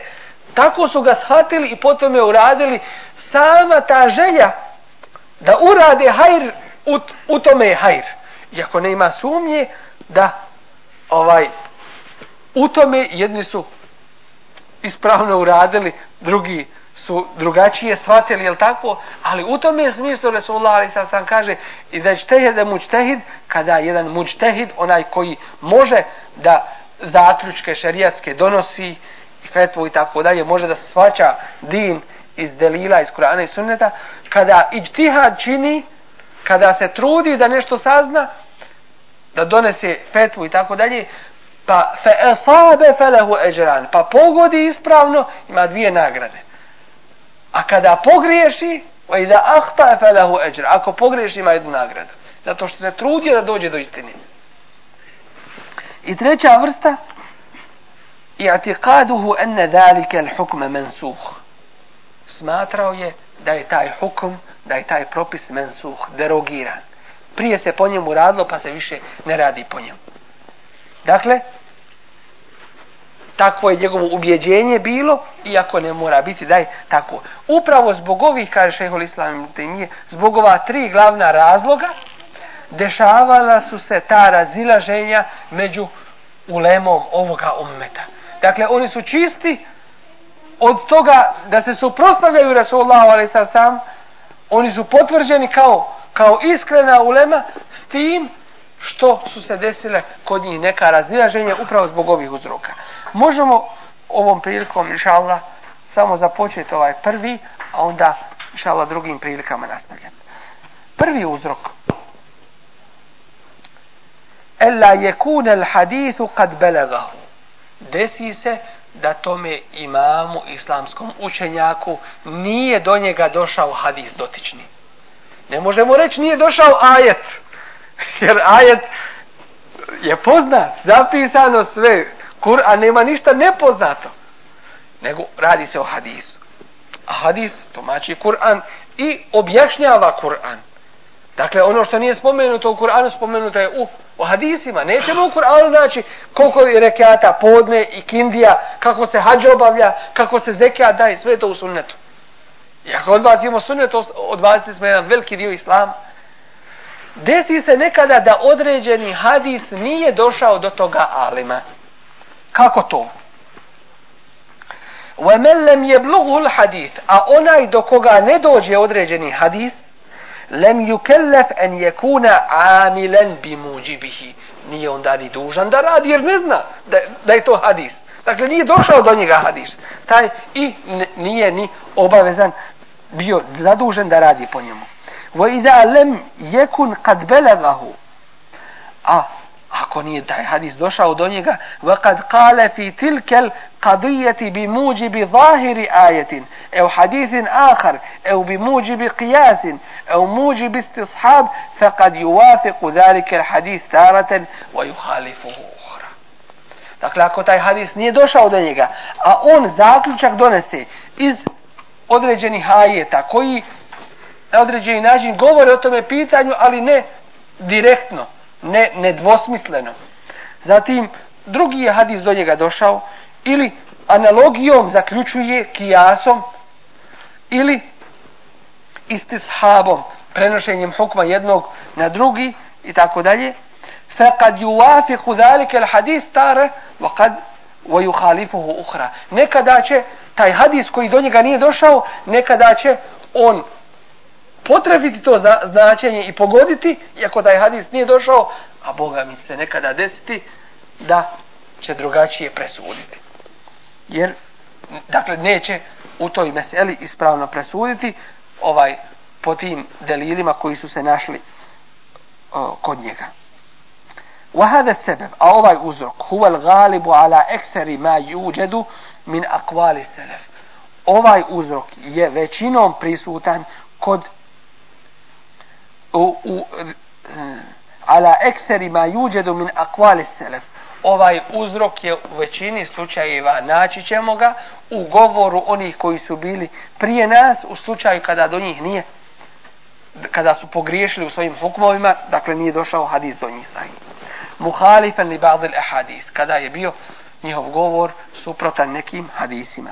tako su ga shvatili i potom je uradili sama ta želja da urade hajr u, u tome je hajr iako ne ima sumnje da ovaj u tome jedni su ispravno uradili drugi su drugačije shvatili jel tako? Ali u tome je smislu Resulullah ali sad sam kaže i da čtehid da mučtehid kada jedan mučtehid onaj koji može da zaključke šerijatske donosi fetvu i tako dalje, može da svaća din iz delila, iz Kur'ana i sunneta, kada iđtihad čini, kada se trudi da nešto sazna, da donese fetvu i tako dalje, pa fe esabe felehu eđeran, pa pogodi ispravno, ima dvije nagrade. A kada pogriješi, i da ahta felehu eđer. ako pogriješi ima jednu nagradu. Zato što se trudi da dođe do istine. I treća vrsta, i'tiqaduhu anna dhalika al-hukm mansukh smatrao je da je taj hukum da je taj propis mensuh derogiran prije se po njemu radilo pa se više ne radi po njemu dakle takvo je njegovo ubjeđenje bilo iako ne mora biti da je tako. Upravo zbog ovih kaže šehol islam zbog ova tri glavna razloga dešavala su se ta razilaženja među ulemom ovoga ummeta. Dakle oni su čisti od toga da se suprostavljaju Rasulullah ali sa sam oni su potvrđeni kao kao iskrena ulema s tim što su se desile kod njih neka razilaženja upravo zbog ovih uzroka. Možemo ovom prilikom, inša samo započeti ovaj prvi, a onda, inša drugim prilikama nastavljati. Prvi uzrok. Ella je kunel hadithu kad belegahu. Desi se da tome imamu islamskom učenjaku nije do njega došao hadis dotični. Ne možemo reći nije došao ajet. Jer ajet je poznat, zapisano sve. Kur'an nema ništa nepoznato. Nego radi se o hadisu. A hadis tumači Kur'an i objašnjava Kur'an. Dakle, ono što nije spomenuto u Kur'anu, spomenuto je u, u hadisima. Nećemo u Kur'anu naći koliko je rekiata podne i kindija, kako se hađ obavlja, kako se zekijat daje, sve to u sunnetu. I ako odbacimo sunnet, odbacili smo jedan veliki dio islama Desi se nekada da određeni hadis nije došao do toga alima. Kako to? وَمَنْ لَمْ يَبْلُغُ الْحَدِيث A onaj do koga ne dođe određeni hadis, lem yukellaf an yakuna amilan bi mujibihi nije onda ni dužan da radi jer ne zna da, da je to hadis dakle nije došao do njega hadis taj i nije ni obavezan bio zadužen da radi po njemu wa idha lam yakun qad balaghahu a ako nije taj hadis došao do njega wa kad qala fi tilka al qadiyati bi mujibi zahiri ayatin aw hadithin akhar aw bi mujibi qiyas aw mujibi istishab faqad yuwafiqu dhalika al hadith taratan wa yukhalifuhu ukhra dakle ako taj hadis nije došao do njega a on zaključak donese iz određenih ajeta koji na određeni način govore o tome pitanju ali ne direktno ne, ne dvosmisleno. Zatim, drugi je hadis do njega došao, ili analogijom zaključuje kijasom, ili istishabom, prenošenjem hukma jednog na drugi, i tako dalje. Fekad juvafiku dhalike il hadis tare, vakad vajuhalifuhu uhra. Nekada će taj hadis koji do njega nije došao, nekada će on potrebiti to za, značenje i pogoditi, iako taj hadis nije došao, a Boga mi se nekada desiti, da će drugačije presuditi. Jer, dakle, neće u toj meseli ispravno presuditi ovaj po tim delilima koji su se našli o, kod njega. وهذا السبب a ovaj uzrok هو الغالب على اكثر ما يوجد من اقوال السلف ovaj uzrok je većinom prisutan kod u, u Eh, ala ekseri ma juđedu min akvali selef. Ovaj uzrok je u većini slučajeva naći ćemo ga u govoru onih koji su bili prije nas u slučaju kada do njih nije kada su pogriješili u svojim hukmovima dakle nije došao hadis do njih sahih. Muhalifan li ba'd al kada je bio njihov govor suprotan nekim hadisima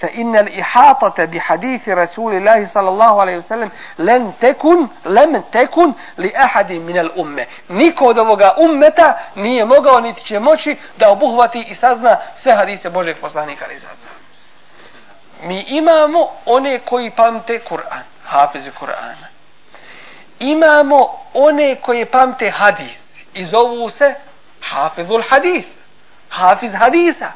فإن الإحاطة بحديث رسول الله صلى الله عليه وسلم لن تكن لم تكن لأحد من الأمة niko od ovoga ummeta nije mogao niti će moći da obuhvati i sazna sve hadise Božeg poslanika ali mi imamo one koji pamte Kur'an hafizi Kur'ana imamo one koji pamte hadis i zovu se hafizul hadis hafiz hadisa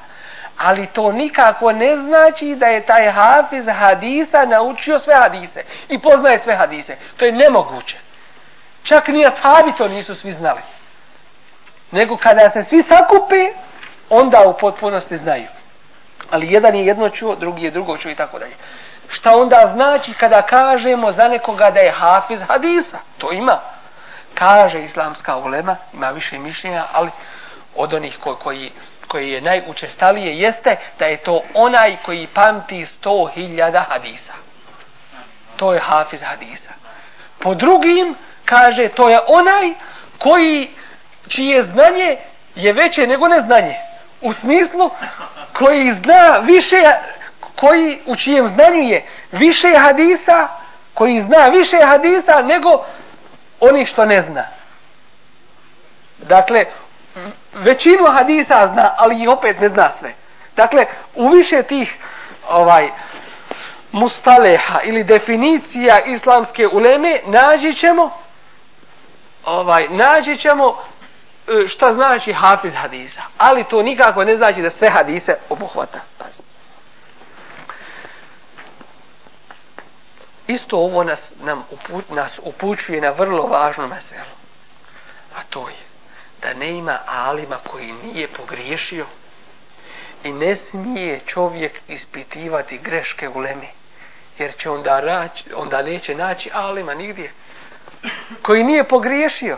ali to nikako ne znači da je taj hafiz hadisa naučio sve hadise i poznaje sve hadise. To je nemoguće. Čak ni ashabi to nisu svi znali. Nego kada se svi sakupe, onda u potpunosti znaju. Ali jedan je jedno čuo, drugi je drugo čuo i tako dalje. Šta onda znači kada kažemo za nekoga da je hafiz hadisa? To ima. Kaže islamska ulema, ima više mišljenja, ali od onih koji, koji koje je najučestalije jeste da je to onaj koji pamti 100.000 hadisa. To je hafiz hadisa. Po drugim kaže to je onaj koji čije znanje je veće nego neznanje. U smislu koji zna više koji u čijem znanju je više hadisa koji zna više hadisa nego oni što ne zna. Dakle, većinu hadisa zna, ali ih opet ne zna sve. Dakle, u više tih ovaj mustaleha ili definicija islamske uleme nađi ćemo ovaj, nađi ćemo e, šta znači hafiz hadisa. Ali to nikako ne znači da sve hadise obuhvata. Isto ovo nas, nam upu, nas upućuje na vrlo važnu meselu. A to je da ne ima alima koji nije pogriješio. I ne smije čovjek ispitivati greške u lemi jer će onda, rać, onda neće naći alima nigdje koji nije pogriješio.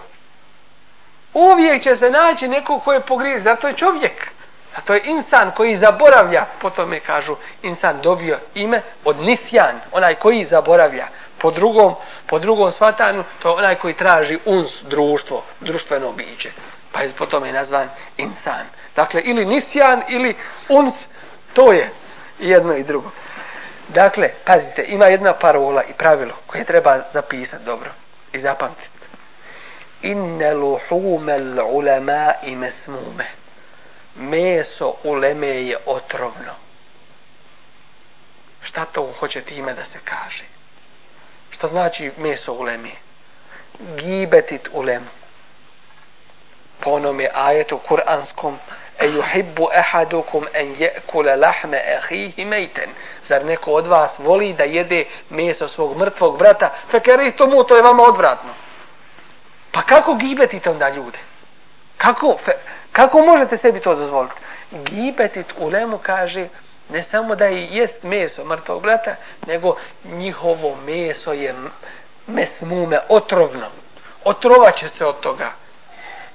Uvijek će se naći neko ko je pogriješio zato je čovjek a to je insan koji zaboravlja po tome kažu insan dobio ime od nisjan onaj koji zaboravlja. Po drugom, po drugom svatanju to je onaj koji traži uns društvo društveno biće pa je po tome nazvan insan. Dakle ili nisjan ili uns to je jedno i drugo. Dakle pazite ima jedna parola i pravilo koje treba zapisati dobro i zapamtiti inne luhumel ulema i mesmume. Meso uleme je otrovno. Šta to hoće time da se kaže? Šta znači meso uleme gibetit ulemu po onome ajetu kuranskom e yuhibbu ahadukum an ya'kula lahma akhihi maytan. Zar neko od vas voli da jede meso svog mrtvog brata? Fa to mu to je vama odvratno. Pa kako gibetite onda ljude? Kako fe, kako možete sebi to dozvoliti? Gibetit ulemu kaže ne samo da je jest meso mrtvog brata nego njihovo meso je mesmume otrovno. Otrovaće se od toga.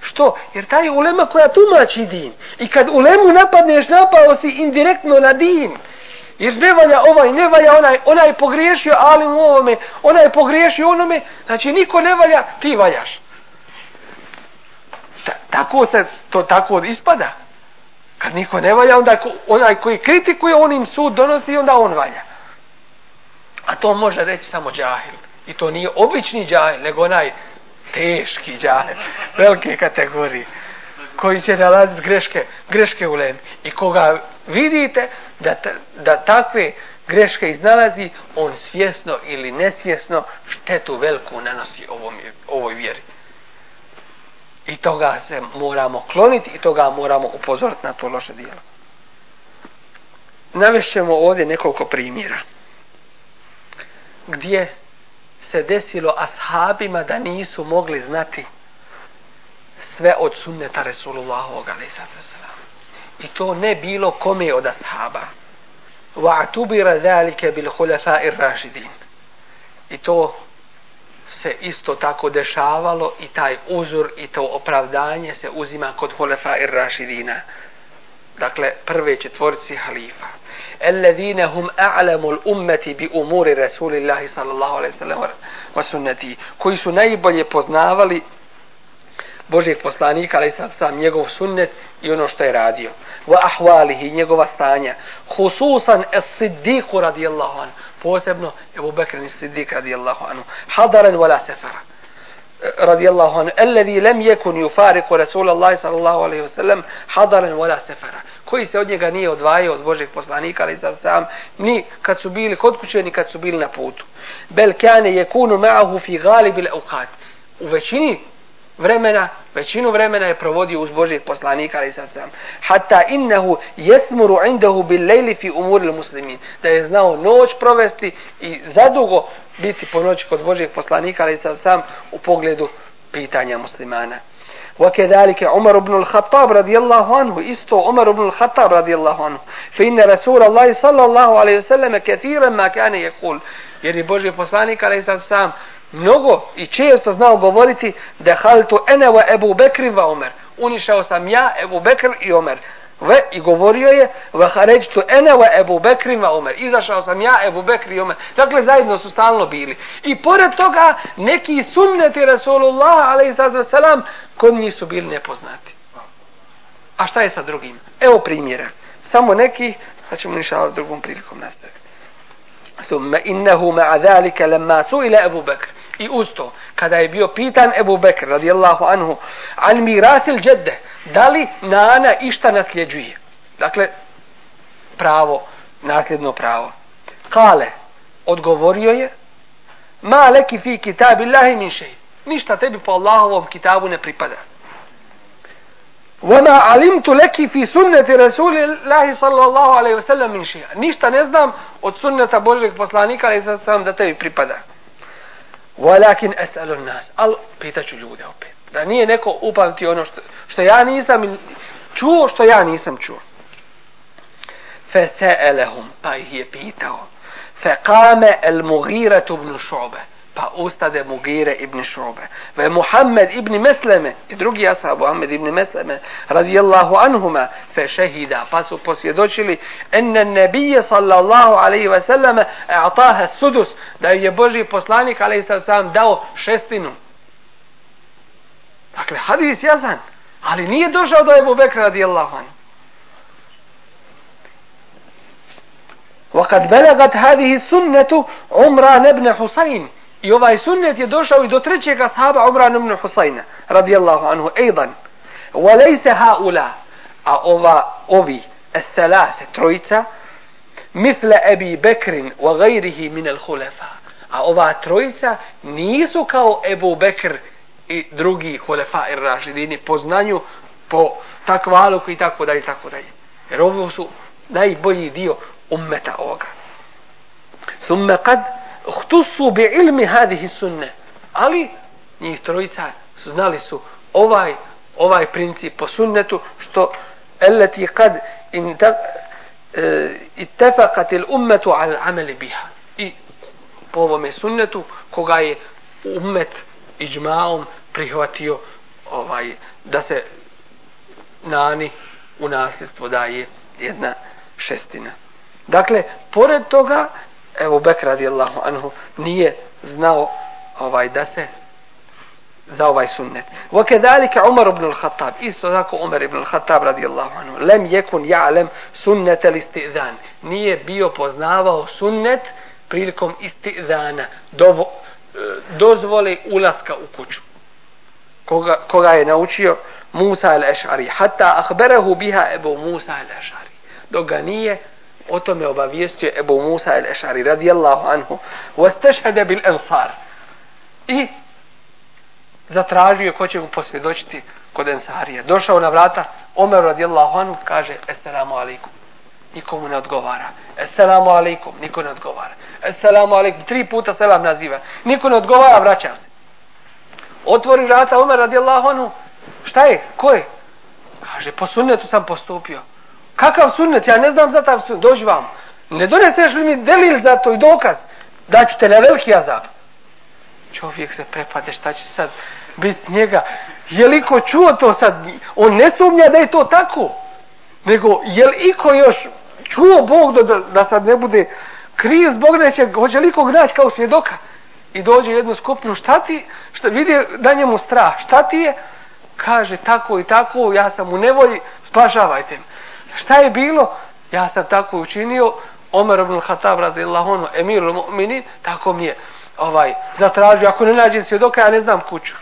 Što? Jer taj ulema koja tumači din. I kad ulemu napadneš, napao si indirektno na din. Jer ne valja ovaj, ne valja onaj, onaj pogriješio, ali u ovome, onaj pogriješio onome, znači niko ne valja, ti valjaš. Ta, tako se to tako ispada. Kad niko ne valja, onda ko, onaj koji kritikuje, on im sud donosi, onda on valja. A to može reći samo džahil. I to nije obični džahil, nego onaj teški džahil, velike kategorije, koji će nalaziti greške, greške u lemi. I koga vidite da, da takve greške iznalazi, on svjesno ili nesvjesno štetu veliku nanosi ovom, ovoj vjeri. I toga se moramo kloniti i toga moramo upozoriti na to loše dijelo. Navešćemo ovdje nekoliko primjera. Gdje se desilo ashabima da nisu mogli znati sve od sunneta Resulullahovog i to ne bilo kome od ashaba. Wa'tubira zalika bil khulafa'ir rashidin i to se isto tako dešavalo i taj uzor i to opravdanje se uzima kod khulafa'i rashidina dakle prve četvorci halifa. الذين هم أعلم الأمة بأمور رسول الله صلى الله عليه وسلم وسنتي koji su najbolje poznavali Božih poslanika, ali sad sam njegov sunnet i ono što je radio. Wa ahvalihi, njegova stanja. Hususan es siddiqu radijallahu anu. Posebno Ebu Bekr ni siddiq radijallahu anu. Hadaran wala sefara. Radijallahu anu. Alladhi lam yakun yufariqu Rasulallahi sallallahu alaihi wasallam hadaran wala sefara koji se od njega nije odvajao od Božeg poslanika, ali za sam, ni kad su bili kod kuće, ni kad su bili na putu. Bel kane je kunu ma'ahu fi galibil eukat. U većini vremena, većinu vremena je provodio uz Božeg poslanika, ali za sam. Hatta innehu jesmuru indahu bil lejli fi umuril muslimin. Da je znao noć provesti i zadugo biti po noći kod Božeg poslanika, ali za sam u pogledu pitanja muslimana. وكذلك عمر بن الخطاب رضي الله عنه استو عمر بن الخطاب رضي الله عنه فإن رسول الله صلى الله عليه وسلم كثيرا ما كان يقول jer je Boži poslanik ali sad sam mnogo i često znao govoriti da haltu ene wa Ebu Bekri va Omer unišao sam ja Ebu Bekr i Omer ve i govorio je ve haređtu ene ve Ebu Bekri ve Omer. Izašao sam ja, Ebu Bekri i Omer. Dakle, zajedno su stalno bili. I pored toga, neki sunneti Rasulullah, alaihissalam, kod njih su bili nepoznati. A šta je sa drugim? Evo primjera. Samo neki, sad ćemo niša drugom prilikom nastaviti. Thumme innehu ma'a dhalika lemma su ila Ebu Bekr. I usto, kada je bio pitan Abu Bekr, radijallahu anhu, al miratil džedde, da li nana išta nasljeđuje. Dakle, pravo, nasljedno pravo. Kale, odgovorio je, ma leki fi kitabi lahi min šeji. Ništa tebi po Allahovom kitabu ne pripada. Vama alimtu leki fi sunneti rasuli lahi sallallahu alaihi wasallam min šeji. Ništa ne znam od sunneta Božeg poslanika, ali sad sam da tebi pripada. Walakin es'alun nas. Al, pitaću ljude opet. Da nije neko upamti ono što, što ja nisam čuo što ja nisam čuo. Fese'elehum, pa ih je pitao. Fekame el Mugire ibn Šobe. Pa ustade Mugire ibn Šobe. Ve Muhammed ibn Mesleme, i drugi asab, Muhammed ibn Mesleme, radijallahu anhuma, fe šehida. Pa su posvjedočili, enne nebije sallallahu alaihi ve selleme, e'ataha sudus, da je Boži poslanik alaihi sallam dao šestinu. Dakle, hadis jazan. ali nije došao do Ebu Bekra radijallahu anhu. وقد بلغت هذه السنة عمران بن حسين I ovaj sunnet je došao i do trećeg ashaba Umran ibn Husayna radijallahu anhu ejdan. Walejse haula, a ova, ovi, esalate, trojica, misle Ebi Bekrin wa gajrihi min al hulefa. A ova trojica nisu kao Ebu Bekr i drugi hulefa i ražidini po znanju, po takvaluku i tako dalje, tako dalje. Jer ovo su najbolji dio ummeta ovoga. Thumme kad htusu bi ilmi hadihi sunne. Ali njih trojica su znali su ovaj, ovaj princip po sunnetu što eleti kad in tak, e, itefakat il ummetu al ameli biha. I po ovome sunnetu koga je ummet iđmaom prihvatio ovaj da se nani u nasljedstvo daje jedna šestina. Dakle, pored toga evo Bekr radijallahu anhu nije znao ovaj da se za ovaj sunnet. Wa kedalika Umar ibn al-Khattab, isto tako Umar ibn al-Khattab radijallahu anhu, lem yekun ya'lem sunnet al-istizan. Nije bio poznavao sunnet prilikom istizana, dovo, E, dozvole ulaska u kuću. Koga, koga je naučio Musa al-Eš'ari, hatta ahberehu biha Ebu Musa al-Eš'ari. Dok ga nije o tome obavijestio Ebu Musa el-Ešari radijallahu anhu Vastešhede bil ansar i zatražio ko će mu posvjedočiti kod Ensarija. Došao na vrata, Omer radijallahu anhu kaže Esselamu alaikum. Nikomu ne odgovara. Esselamu alaikum. Niko ne odgovara. Esselamu alaikum. Tri puta selam naziva. Niko ne odgovara, vraća se. Otvori vrata Omer radijallahu anhu. Šta je? Ko je? Kaže, po sunnetu sam postupio. Kakav sunnet? Ja ne znam za tav sunnet. Dođi vam. Ne doneseš li mi delil za to i dokaz? Daću te na veliki azab. Čovjek se prepade šta će sad biti njega. Je li ko čuo to sad? On ne sumnja da je to tako. Nego je li iko još čuo Bog da, da, da sad ne bude kriv zbog neće, hoće li kog naći kao svjedoka? I dođe jednu skupinu, šta ti, šta vidi da njemu strah, šta ti je? Kaže tako i tako, ja sam u nevolji, spašavajte me. Šta je bilo? Ja sam tako učinio, Omer ibn Khattab radijallahu anhu, emir mu'minin, tako mi je ovaj, zatražio, ako ne nađem svjedoka, ja ne znam kuću.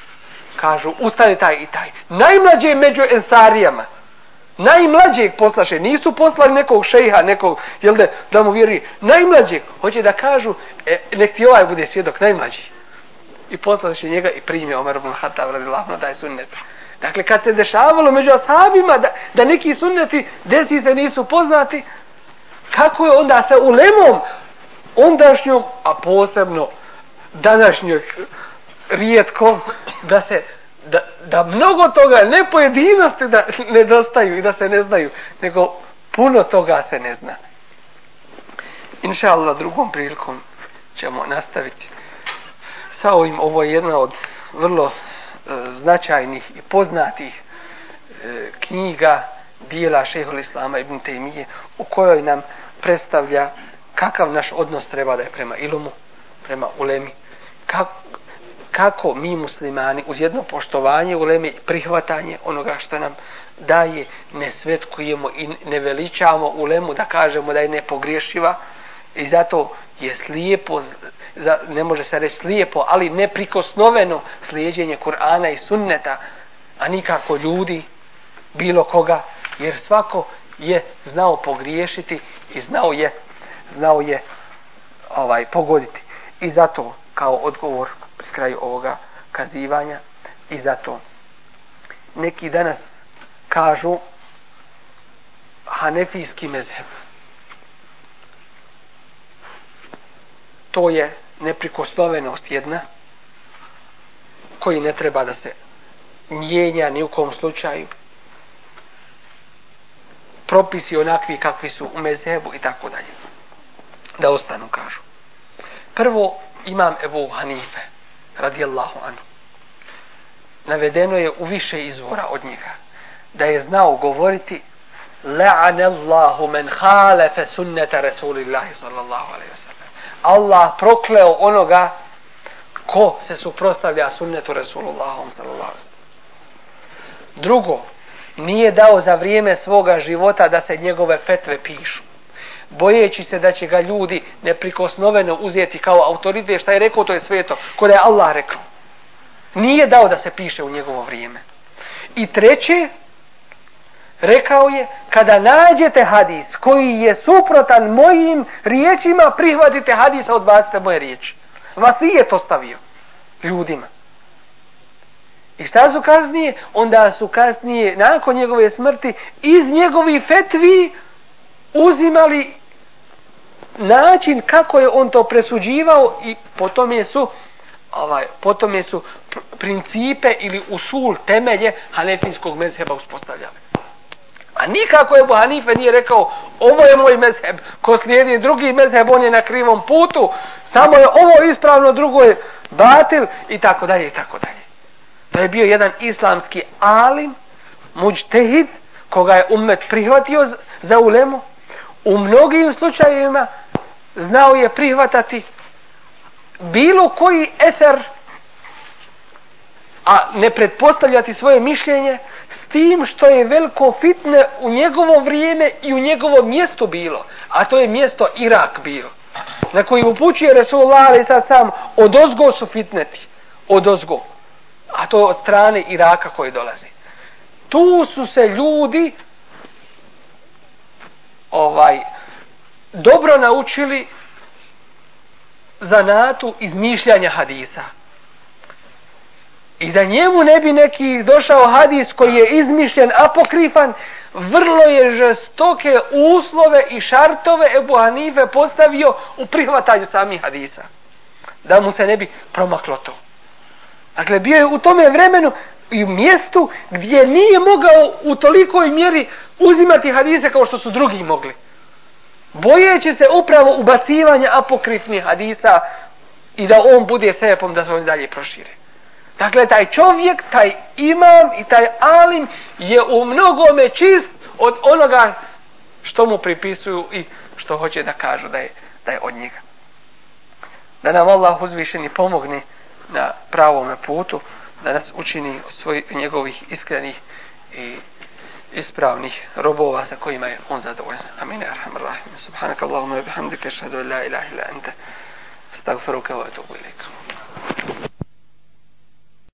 Kažu, ustane taj i taj. Najmlađe među ensarijama, najmlađeg poslaše, nisu poslali nekog šejha, nekog, jel da, da mu vjeri, najmlađeg, hoće da kažu, e, nek ti ovaj bude svjedok, najmlađi. I poslaše njega i primje Omer ibn Khattab radijallahu anhu, taj sunnet. Dakle, kad se dešavalo među ashabima da, da neki sunneti desi se nisu poznati, kako je onda sa ulemom ondašnjom, a posebno današnjoj rijetkom, da se da, da mnogo toga ne pojedinosti da nedostaju i da se ne znaju, nego puno toga se ne zna. Inša Allah, drugom prilikom ćemo nastaviti sa ovim, ovo je jedna od vrlo E, značajnih i poznatih e, knjiga dijela šehol Islama ibn Taymije u kojoj nam predstavlja kakav naš odnos treba da je prema ilumu, prema ulemi, kako, kako mi muslimani uz jedno poštovanje ulemi i prihvatanje onoga što nam daje, ne svetkujemo i ne veličamo ulemu da kažemo da je nepogriješiva i zato je slijepo, ne može se reći slijepo, ali neprikosnoveno slijedjenje Kur'ana i sunneta, a nikako ljudi, bilo koga, jer svako je znao pogriješiti i znao je znao je ovaj pogoditi. I zato kao odgovor kraju ovoga kazivanja i zato neki danas kažu hanefijski mezheb. To je neprikosnovenost jedna koji ne treba da se mijenja ni u kom slučaju propisi onakvi kakvi su u mezhebu i tako dalje. Da ostanu, kažu. Prvo, imam Ebu Hanife, radijallahu anhu. Navedeno je u više izvora od njega. Da je znao govoriti la'anallahu men khalafa sunnata Rasulillahi sallallahu alejhi ve sellem. Allah prokleo onoga ko se suprotstavlja sunnetu Rasulullahom sallallahu alejhi ve sellem. Drugo, nije dao za vrijeme svoga života da se njegove fetve pišu. Bojeći se da će ga ljudi neprikosnoveno uzeti kao autoritet, šta je rekao, to je sveto, koje je Allah rekao. Nije dao da se piše u njegovo vrijeme. I treće, rekao je, kada nađete hadis koji je suprotan mojim riječima, prihvatite hadisa, odbacite moje riječi. Vas i je to stavio ljudima. I šta su kasnije? Onda su kasnije, nakon njegove smrti, iz njegovi fetvi uzimali način kako je on to presuđivao i potom je su ovaj, potom je su principe ili usul temelje hanefijskog mezheba uspostavljali. A nikako je Hanife nije rekao ovo je moj mezheb, ko slijedi drugi mezheb, on je na krivom putu, samo je ovo ispravno, drugo je batil i tako dalje i tako dalje. To je bio jedan islamski alim, muđtehid, koga je umet prihvatio za ulemu. U mnogim slučajevima znao je prihvatati bilo koji eter, a ne pretpostavljati svoje mišljenje, s tim što je veliko fitne u njegovo vrijeme i u njegovo mjesto bilo. A to je mjesto Irak bilo. Na koji upućuje Resulullah, ali sad sam, od ozgo su fitneti. Od ozgo a to od strane Iraka koji dolazi. Tu su se ljudi ovaj dobro naučili zanatu izmišljanja hadisa. I da njemu ne bi neki došao hadis koji je izmišljen, apokrifan, vrlo je žestoke uslove i šartove Ebu Hanife postavio u prihvatanju samih hadisa. Da mu se ne bi promaklo to. Dakle, bio je u tome vremenu i mjestu gdje nije mogao u tolikoj mjeri uzimati hadise kao što su drugi mogli. Bojeći se upravo ubacivanja apokrifnih hadisa i da on bude sebepom da se oni dalje prošire. Dakle, taj čovjek, taj imam i taj alim je u mnogome čist od onoga što mu pripisuju i što hoće da kažu da je, da je od njega. Da nam Allah uzvišeni pomogne na pravom putu da nas učini od svojih njegovih iskrenih i ispravnih robova sa kojima je on zadovoljan. Amin. Arhamar rahim. Subhanak Allahumma bihamdika ashhadu an la ilaha illa anta astaghfiruka wa atubu ilaik.